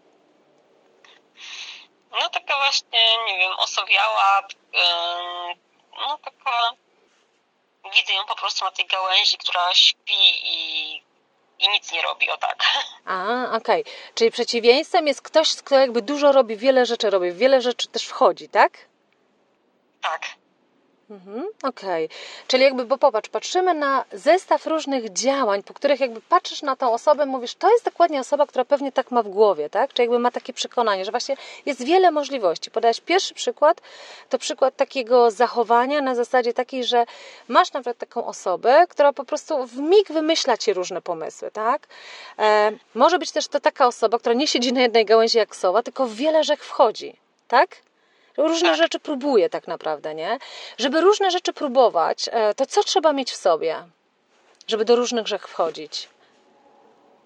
No taka właśnie, nie wiem, osowiała, no taka, widzę ją po prostu na tej gałęzi, która śpi i, i nic nie robi, o tak. A, okej. Okay. Czyli przeciwieństwem jest ktoś, kto jakby dużo robi, wiele rzeczy robi, wiele rzeczy też wchodzi, tak? Tak. Mhm, Okej, okay. czyli jakby, bo popatrz, patrzymy na zestaw różnych działań, po których jakby patrzysz na tą osobę, mówisz, to jest dokładnie osoba, która pewnie tak ma w głowie, tak? Czy jakby ma takie przekonanie, że właśnie jest wiele możliwości. Podałeś pierwszy przykład, to przykład takiego zachowania na zasadzie takiej, że masz na przykład taką osobę, która po prostu w mig wymyśla ci różne pomysły, tak? E, może być też to taka osoba, która nie siedzi na jednej gałęzi jak sowa, tylko w wiele rzek wchodzi, tak? Różne tak. rzeczy próbuje tak naprawdę, nie? Żeby różne rzeczy próbować, e, to co trzeba mieć w sobie, żeby do różnych grzech wchodzić?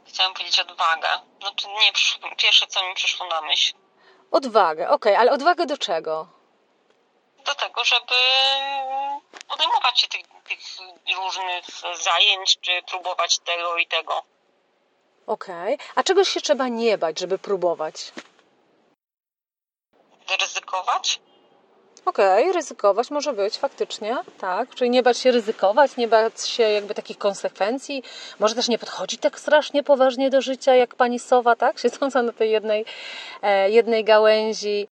Chciałam powiedzieć odwagę. Znaczy nie, pierwsze co mi przyszło na myśl. Odwagę, okej, okay, ale odwagę do czego? Do tego, żeby podejmować się tych, tych różnych zajęć, czy próbować tego i tego. Okej, okay. a czegoś się trzeba nie bać, żeby próbować? Ryzykować? Okej, okay, ryzykować może być faktycznie, tak. Czyli nie bać się ryzykować, nie bać się jakby takich konsekwencji. Może też nie podchodzić tak strasznie poważnie do życia, jak pani Sowa, tak? *laughs* Siedząca na tej jednej, e, jednej gałęzi.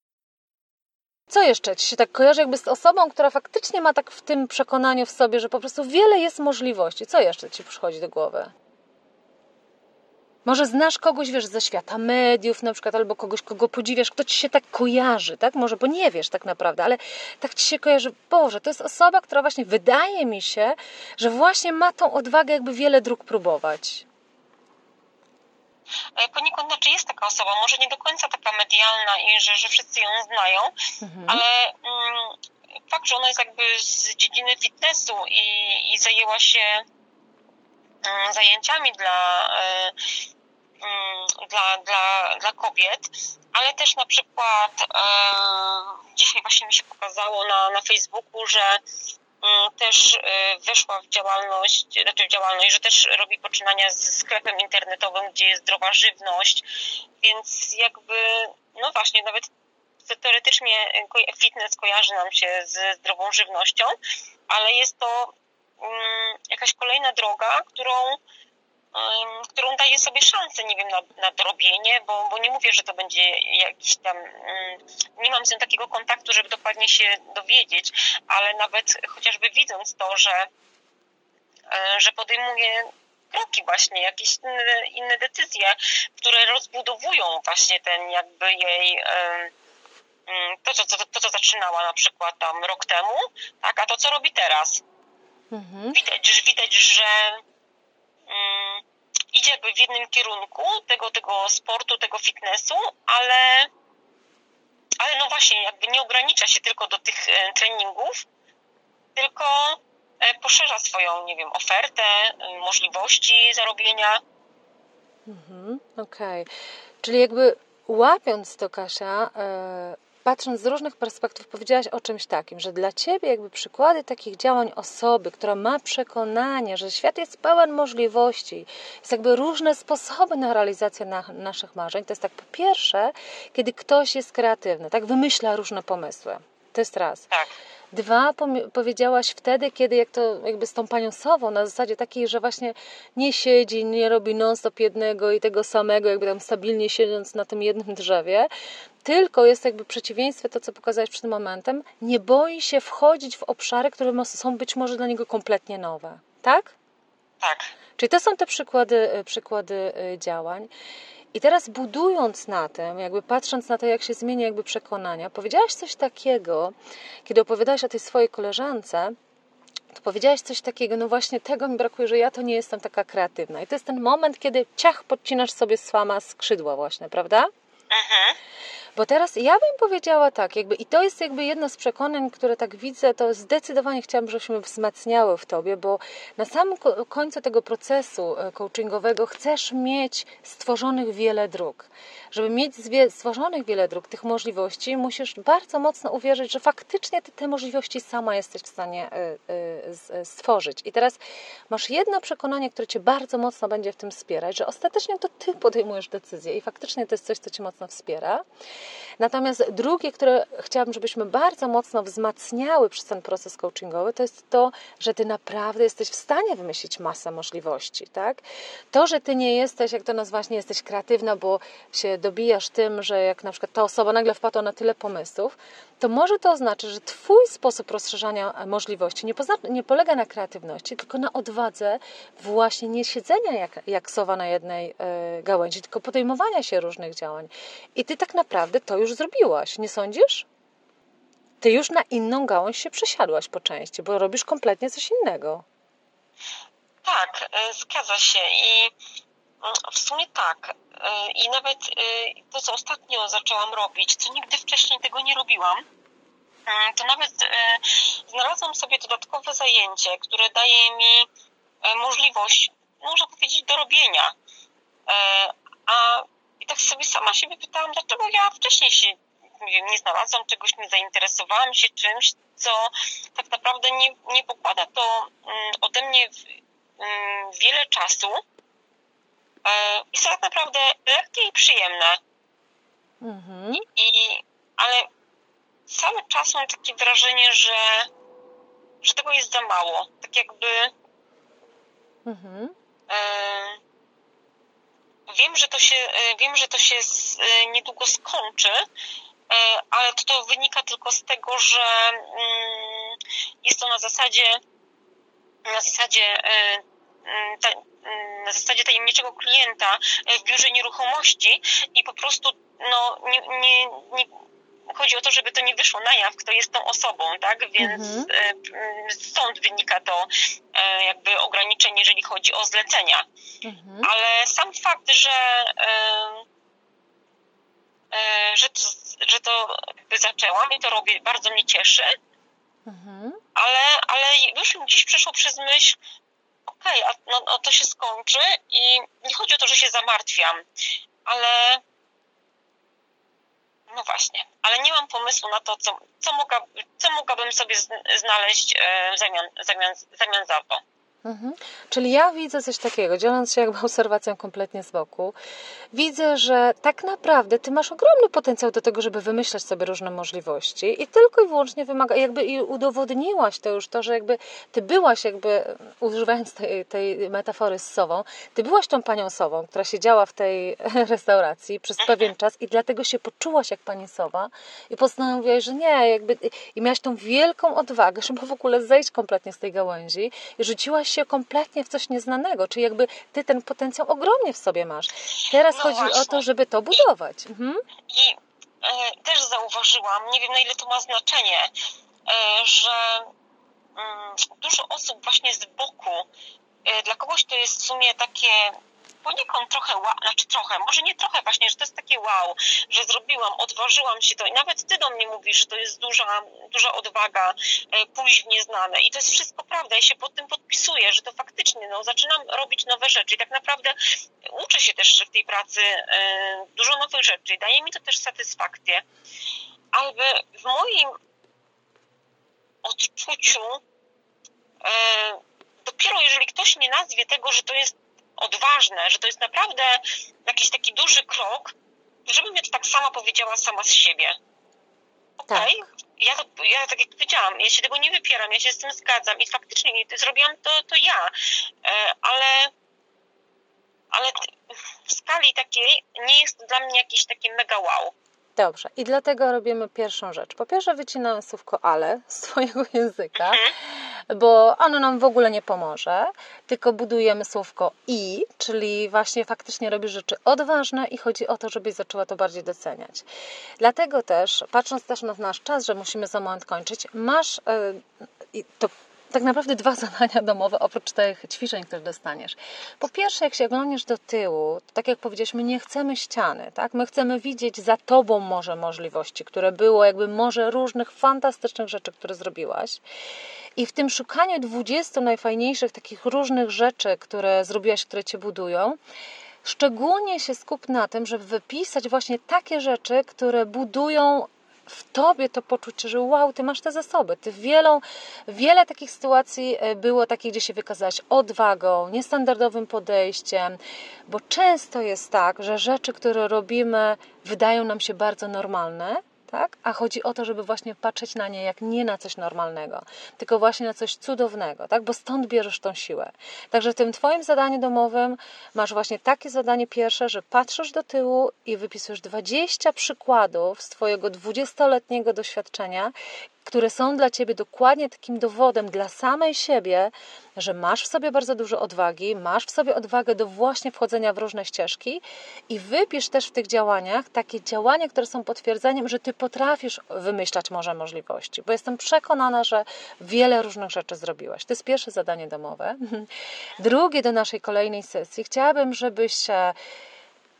Co jeszcze Ci się tak kojarzy jakby z osobą, która faktycznie ma tak w tym przekonaniu w sobie, że po prostu wiele jest możliwości? Co jeszcze Ci przychodzi do głowy? Może znasz kogoś, wiesz, ze świata mediów na przykład, albo kogoś, kogo podziwiasz, kto ci się tak kojarzy, tak? Może, bo nie wiesz tak naprawdę, ale tak ci się kojarzy, Boże, to jest osoba, która właśnie wydaje mi się, że właśnie ma tą odwagę jakby wiele dróg próbować. E, poniekąd znaczy jest taka osoba, może nie do końca taka medialna i że, że wszyscy ją znają, mhm. ale mm, fakt, znaczy ona jest jakby z dziedziny fitnessu i, i zajęła się zajęciami dla, e, mm, dla, dla, dla kobiet, ale też na przykład e, dzisiaj właśnie mi się pokazało na, na Facebooku, że mm, też weszła w działalność, znaczy w działalność, że też robi poczynania z sklepem internetowym, gdzie jest zdrowa żywność, więc jakby, no właśnie, nawet teoretycznie fitness kojarzy nam się ze zdrową żywnością, ale jest to jakaś kolejna droga, którą, którą daje sobie szansę, nie wiem, na, na dorobienie, bo, bo nie mówię, że to będzie jakiś tam, nie mam z nią takiego kontaktu, żeby dokładnie się dowiedzieć, ale nawet chociażby widząc to, że, e, że podejmuje kroki właśnie, jakieś inne, inne decyzje, które rozbudowują właśnie ten jakby jej Mm, to, co, to, to, co zaczynała na przykład tam rok temu, tak, a to, co robi teraz. Mhm. Widać, że, widać, że um, idzie jakby w jednym kierunku tego, tego sportu, tego fitnessu, ale, ale no właśnie, jakby nie ogranicza się tylko do tych e, treningów, tylko e, poszerza swoją, nie wiem, ofertę, e, możliwości zarobienia. Mhm, Okej. Okay. Czyli jakby łapiąc to, Kasia, patrząc z różnych perspektyw, powiedziałaś o czymś takim, że dla ciebie jakby przykłady takich działań osoby, która ma przekonanie, że świat jest pełen możliwości, jest jakby różne sposoby na realizację na, naszych marzeń. To jest tak, po pierwsze, kiedy ktoś jest kreatywny, tak wymyśla różne pomysły. To jest raz. Tak. Dwa, powiedziałaś wtedy, kiedy jak to jakby z tą panią Sową, na zasadzie takiej, że właśnie nie siedzi, nie robi non-stop jednego i tego samego, jakby tam stabilnie siedząc na tym jednym drzewie, tylko jest jakby przeciwieństwie to, co pokazałeś przed momentem, nie boi się wchodzić w obszary, które są być może dla niego kompletnie nowe. Tak? Tak. Czyli to są te przykłady, y, przykłady y, działań. I teraz budując na tym, jakby patrząc na to, jak się zmienia jakby przekonania, powiedziałaś coś takiego, kiedy opowiadałaś o tej swojej koleżance, to powiedziałaś coś takiego, no właśnie tego mi brakuje, że ja to nie jestem taka kreatywna. I to jest ten moment, kiedy ciach, podcinasz sobie sama skrzydła właśnie, prawda? Mhm. Bo teraz ja bym powiedziała tak, jakby i to jest jakby jedno z przekonań, które tak widzę, to zdecydowanie chciałabym, żebyśmy wzmacniały w tobie, bo na samym końcu tego procesu e, coachingowego chcesz mieć stworzonych wiele dróg. Żeby mieć stworzonych wiele dróg, tych możliwości, musisz bardzo mocno uwierzyć, że faktycznie ty te możliwości sama jesteś w stanie e, e, stworzyć. I teraz masz jedno przekonanie, które cię bardzo mocno będzie w tym wspierać, że ostatecznie to ty podejmujesz decyzję i faktycznie to jest coś, co cię mocno wspiera. Natomiast drugie, które chciałabym, żebyśmy bardzo mocno wzmacniały przez ten proces coachingowy, to jest to, że ty naprawdę jesteś w stanie wymyślić masę możliwości, tak? To, że ty nie jesteś, jak to nazwać, nie jesteś kreatywna, bo się dobijasz tym, że jak na przykład ta osoba nagle wpadła na tyle pomysłów, to może to oznaczać, że Twój sposób rozszerzania możliwości nie, nie, polega na kreatywności, tylko na odwadze właśnie nie siedzenia jak, jak sowa na jednej y, gałęzi, tylko podejmowania się różnych działań. I Ty tak naprawdę to już zrobiłaś, nie sądzisz? Ty już na inną gałąź się przesiadłaś po części, bo robisz kompletnie coś innego. Tak, e, zgadza się i mm, w sumie tak. E, I nawet to, co ostatnio zaczęłam robić, co nigdy wcześniej tego nie robiłam, mm, to nawet znalazłam sobie dodatkowe zajęcie, które daje mi możliwość, można powiedzieć, do robienia. A tak sobie sama siebie pytałam, dlaczego ja wcześniej się nie, nie znalazłam czegoś, nie zainteresowałam się czymś, co tak naprawdę nie, nie pokłada to mm, ode mnie mm, wiele czasu e, i są tak naprawdę lekkie i przyjemne. Mhm. I, ale cały czas mam takie wrażenie, że, że tego jest za mało. Tak jakby mhm. e, Wiem, że to się, e, wiem, że to się e, niedługo skończy, e, ale to wynika tylko z tego, że mm, jest to na zasadzie na zasadzie mm, na zasadzie tajemniczego klienta w biurze nieruchomości i po prostu no, nie, nie, nie chodzi o to, żeby to nie wyszło na jaw, kto jest tą osobą, tak? Więc mhm. E, stąd wynika to e, jakby ograniczenie, jeżeli chodzi o zlecenia. Mhm. Ale sam fakt, że e, że to, że to zaczęłam i to robię, bardzo mnie cieszy. mhm. ale, ale już gdzieś przeszło przez myśl, okej, okay, no, no, to się skończy i nie chodzi o to, że się zamartwiam, ale no właśnie, ale nie mam pomysłu na to, co, co, mogła, co mogłabym sobie znaleźć e, w zamian, zamian, zamian za to. Mhm. Czyli ja widzę coś takiego, dzieląc się jakby *laughs* obserwacją kompletnie z boku, widzę, że tak naprawdę ty masz ogromny potencjał do tego, żeby wymyślać sobie różne możliwości i tylko i wyłącznie wymaga, jakby i udowodniłaś to już to, że jakby ty byłaś jakby, używając tej, tej metafory z sową, ty byłaś tą panią sową, która siedziała w tej *laughs* restauracji przez pewien czas i dlatego się poczułaś jak pani sowa i postanowiłaś, że nie, jakby i miałaś tą wielką odwagę, żeby w ogóle zejść kompletnie z tej gałęzi i rzuciłaś się kompletnie w coś nieznanego, czyli jakby ty ten potencjał ogromnie w sobie masz. Teraz no chodzi właśnie. o to, żeby to budować. Mhm. I e, też zauważyłam, nie wiem na ile to ma znaczenie, e, że mm, dużo osób właśnie z boku, e, dla kogoś to jest w sumie takie poniekąd trochę, znaczy trochę, może nie trochę właśnie, że to jest takie wow, że zrobiłam, odważyłam się to i nawet ty do mnie mówisz, że to jest duża, duża odwaga e, pójść w nieznane. I to jest wszystko prawda, ja się pod tym podpisuję, że to faktycznie, no zaczynam robić nowe rzeczy. I tak naprawdę uczę się też w tej pracy e, dużo nowych rzeczy. I daje mi to też satysfakcję, ale w moim odczuciu e, dopiero jeżeli ktoś nie nazwie tego, że to jest odważne, że to jest naprawdę jakiś taki duży krok, żebym ja to tak sama powiedziała sama z siebie. Okej, okay. tak. ja, to, ja tak jak powiedziałam, ja się tego nie wypieram, ja się z tym zgadzam i faktycznie zrobiłam to, to ja, e, ale, ale w skali takiej nie jest to dla mnie jakieś takie mega wow. Dobrze, i dlatego robimy pierwszą rzecz. Po pierwsze, wycinamy słówko ale z Twojego języka, mhm. Bo ono nam w ogóle nie pomoże, tylko budujemy słówko i, czyli właśnie faktycznie robisz rzeczy odważne i chodzi o to, żebyś zaczęła to bardziej doceniać. Dlatego też, patrząc też na nasz czas, że musimy za moment kończyć, masz, yy, to tak naprawdę dwa *laughs* zadania domowe oprócz tych ćwiczeń, które dostaniesz. Po pierwsze, jak się oglądasz do tyłu, to tak jak powiedzieliśmy, nie chcemy ściany, tak? My chcemy widzieć za tobą może możliwości, które było, jakby może różnych fantastycznych rzeczy, które zrobiłaś. I w tym szukaniu 20 najfajniejszych takich różnych rzeczy, które zrobiłaś, które cię budują, szczególnie się skup na tym, żeby wypisać właśnie takie rzeczy, które budują w tobie to poczucie, że wow, ty masz te zasoby. Ty wielą, wiele takich sytuacji e, było takich, gdzie się wykazałaś odwagą, niestandardowym podejściem, bo często jest tak, że rzeczy, które robimy, wydają nam się bardzo normalne, tak? A chodzi o to, żeby właśnie patrzeć na nie jak nie na coś normalnego, tylko właśnie na coś cudownego, tak? Bo stąd bierzesz tą siłę. Także w tym Twoim zadaniu domowym masz właśnie takie zadanie pierwsze, że patrzysz do tyłu i wypisujesz 20 przykładów z Twojego 20-letniego doświadczenia, które są dla ciebie dokładnie takim dowodem dla samej siebie, że masz w sobie bardzo dużo odwagi, masz w sobie odwagę do właśnie wchodzenia w różne ścieżki i wypisz też w tych działaniach takie działania, które są potwierdzeniem, że ty potrafisz wymyślać może możliwości, bo jestem przekonana, że wiele różnych rzeczy zrobiłaś. To jest pierwsze zadanie domowe. *laughs* Drugie do naszej kolejnej sesji. Chciałabym, żebyś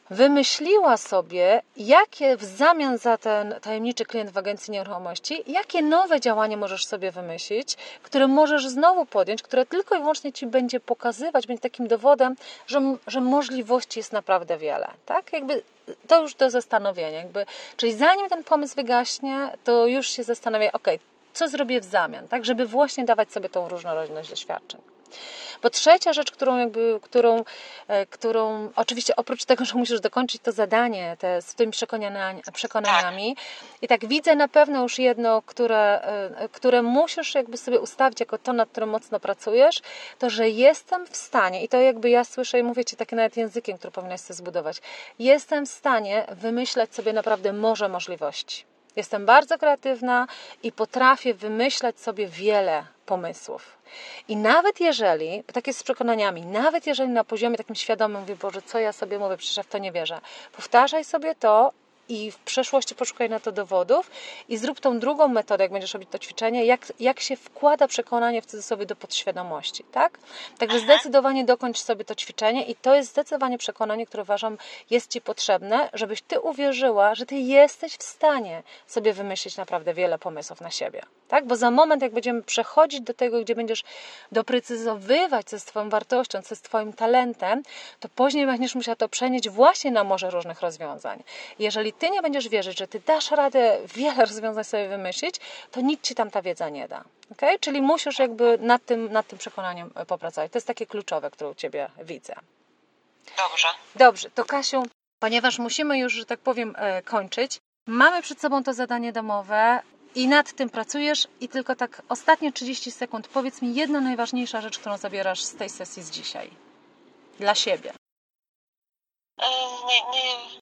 wymyśliła sobie, jakie w zamian za ten tajemniczy klient w agencji nieruchomości, jakie nowe działanie możesz sobie wymyślić, które możesz znowu podjąć, które tylko i wyłącznie Ci będzie pokazywać, będzie takim dowodem, że, że możliwości jest naprawdę wiele. Tak? Jakby to już do zastanowienia. Jakby, czyli zanim ten pomysł wygaśnie, to już się zastanawia, ok, co zrobię w zamian, tak, żeby właśnie dawać sobie tą różnorodność doświadczeń. Bo trzecia rzecz, którą, jakby, którą, e, którą oczywiście oprócz tego, że musisz dokończyć to zadanie te, z tymi przekonaniami, przekonaniami i tak widzę na pewno już jedno, które, e, które musisz jakby sobie ustawić jako to, nad którym mocno pracujesz, to, że jestem w stanie, i to jakby ja słyszę i mówię Ci takie nawet językiem, który powinnaś sobie zbudować, jestem w stanie wymyślać sobie naprawdę morze możliwości. Jestem bardzo kreatywna i potrafię wymyślać sobie wiele pomysłów. I nawet jeżeli, tak jest z przekonaniami, nawet jeżeli na poziomie takim świadomym mówię, Boże, co ja sobie mówię, przecież ja w to nie wierzę, powtarzaj sobie to i w przeszłości poszukaj na to dowodów i zrób tą drugą metodę, jak będziesz robić to ćwiczenie, jak, jak się wkłada przekonanie w cudzysłowie do podświadomości, tak? Także zdecydowanie dokończ sobie to ćwiczenie i to jest zdecydowanie przekonanie, które uważam jest Ci potrzebne, żebyś Ty uwierzyła, że Ty jesteś w stanie sobie wymyślić naprawdę wiele pomysłów na siebie. Tak? Bo za moment, jak będziemy przechodzić do tego, gdzie będziesz doprecyzowywać, co jest Twoją wartością, co jest Twoim talentem, to później będziesz musiał to przenieść właśnie na morze różnych rozwiązań. Jeżeli Ty nie będziesz wierzyć, że Ty dasz radę wiele *laughs* rozwiązań sobie wymyślić, to nikt Ci tam ta wiedza nie da. Okay? Czyli musisz jakby nad tym, nad tym przekonaniem e, popracować. To jest takie kluczowe, które u Ciebie widzę. Dobrze. Dobrze, to Kasiu, ponieważ musimy już, że tak powiem, e, kończyć, mamy przed sobą to zadanie domowe i nad tym pracujesz i tylko tak ostatnie 30 sekund powiedz mi jedna najważniejsza rzecz, którą zabierasz z tej sesji z dzisiaj. Dla siebie. E, nie, nie,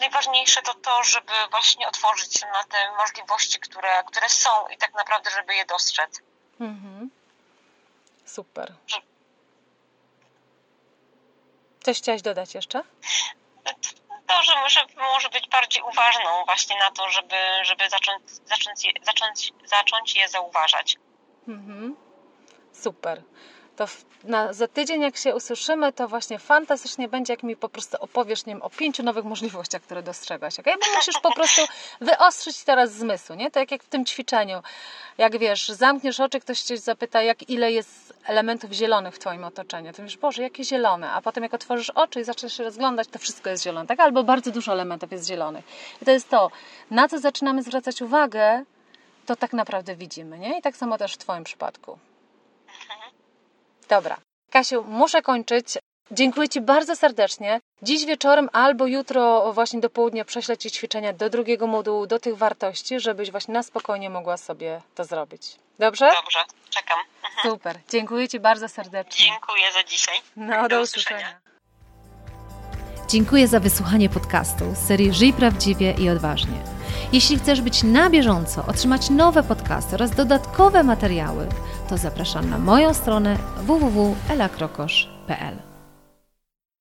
najważniejsze to to, żeby właśnie otworzyć się na te możliwości, które, które są i tak naprawdę, żeby je dostrzec. Mhm. Super. Coś chciałaś dodać jeszcze? To, że może, może być bardziej uważną właśnie na to, żeby, żeby zacząć, zacząć, zacząć, zacząć je zauważać. Mhm. Super to na, za tydzień jak się usłyszymy, to właśnie fantastycznie będzie, jak mi po prostu opowiesz nie wiem, o pięciu nowych możliwościach, które dostrzegasz. Okay? Bo musisz po prostu wyostrzyć teraz zmysł, nie? Tak jak w tym ćwiczeniu. Jak wiesz, zamkniesz oczy, ktoś cię zapyta, jak ile jest elementów zielonych w twoim otoczeniu. To wiesz, Boże, jakie zielone? A potem jak otworzysz oczy i zaczniesz się rozglądać, to wszystko jest zielone, tak? Albo bardzo dużo elementów jest zielonych. I to jest to, na co zaczynamy zwracać uwagę, to tak naprawdę widzimy, nie? I tak samo też w twoim przypadku. Dobra. Kasiu, muszę kończyć. Dziękuję Ci bardzo serdecznie. Dziś wieczorem albo jutro właśnie do południa prześlę Ci ćwiczenia do drugiego modułu, do tych wartości, żebyś właśnie na spokojnie mogła sobie to zrobić. Dobrze? Dobrze, czekam. Mhm. Super. Dziękuję Ci bardzo serdecznie. Dziękuję za dzisiaj. No, do, do usłyszenia. Dziękuję za wysłuchanie podcastu z serii Żyj Prawdziwie i Odważnie. Jeśli chcesz być na bieżąco, otrzymać nowe podcasty oraz dodatkowe materiały, to zapraszam na moją stronę www.elakrokosz.pl.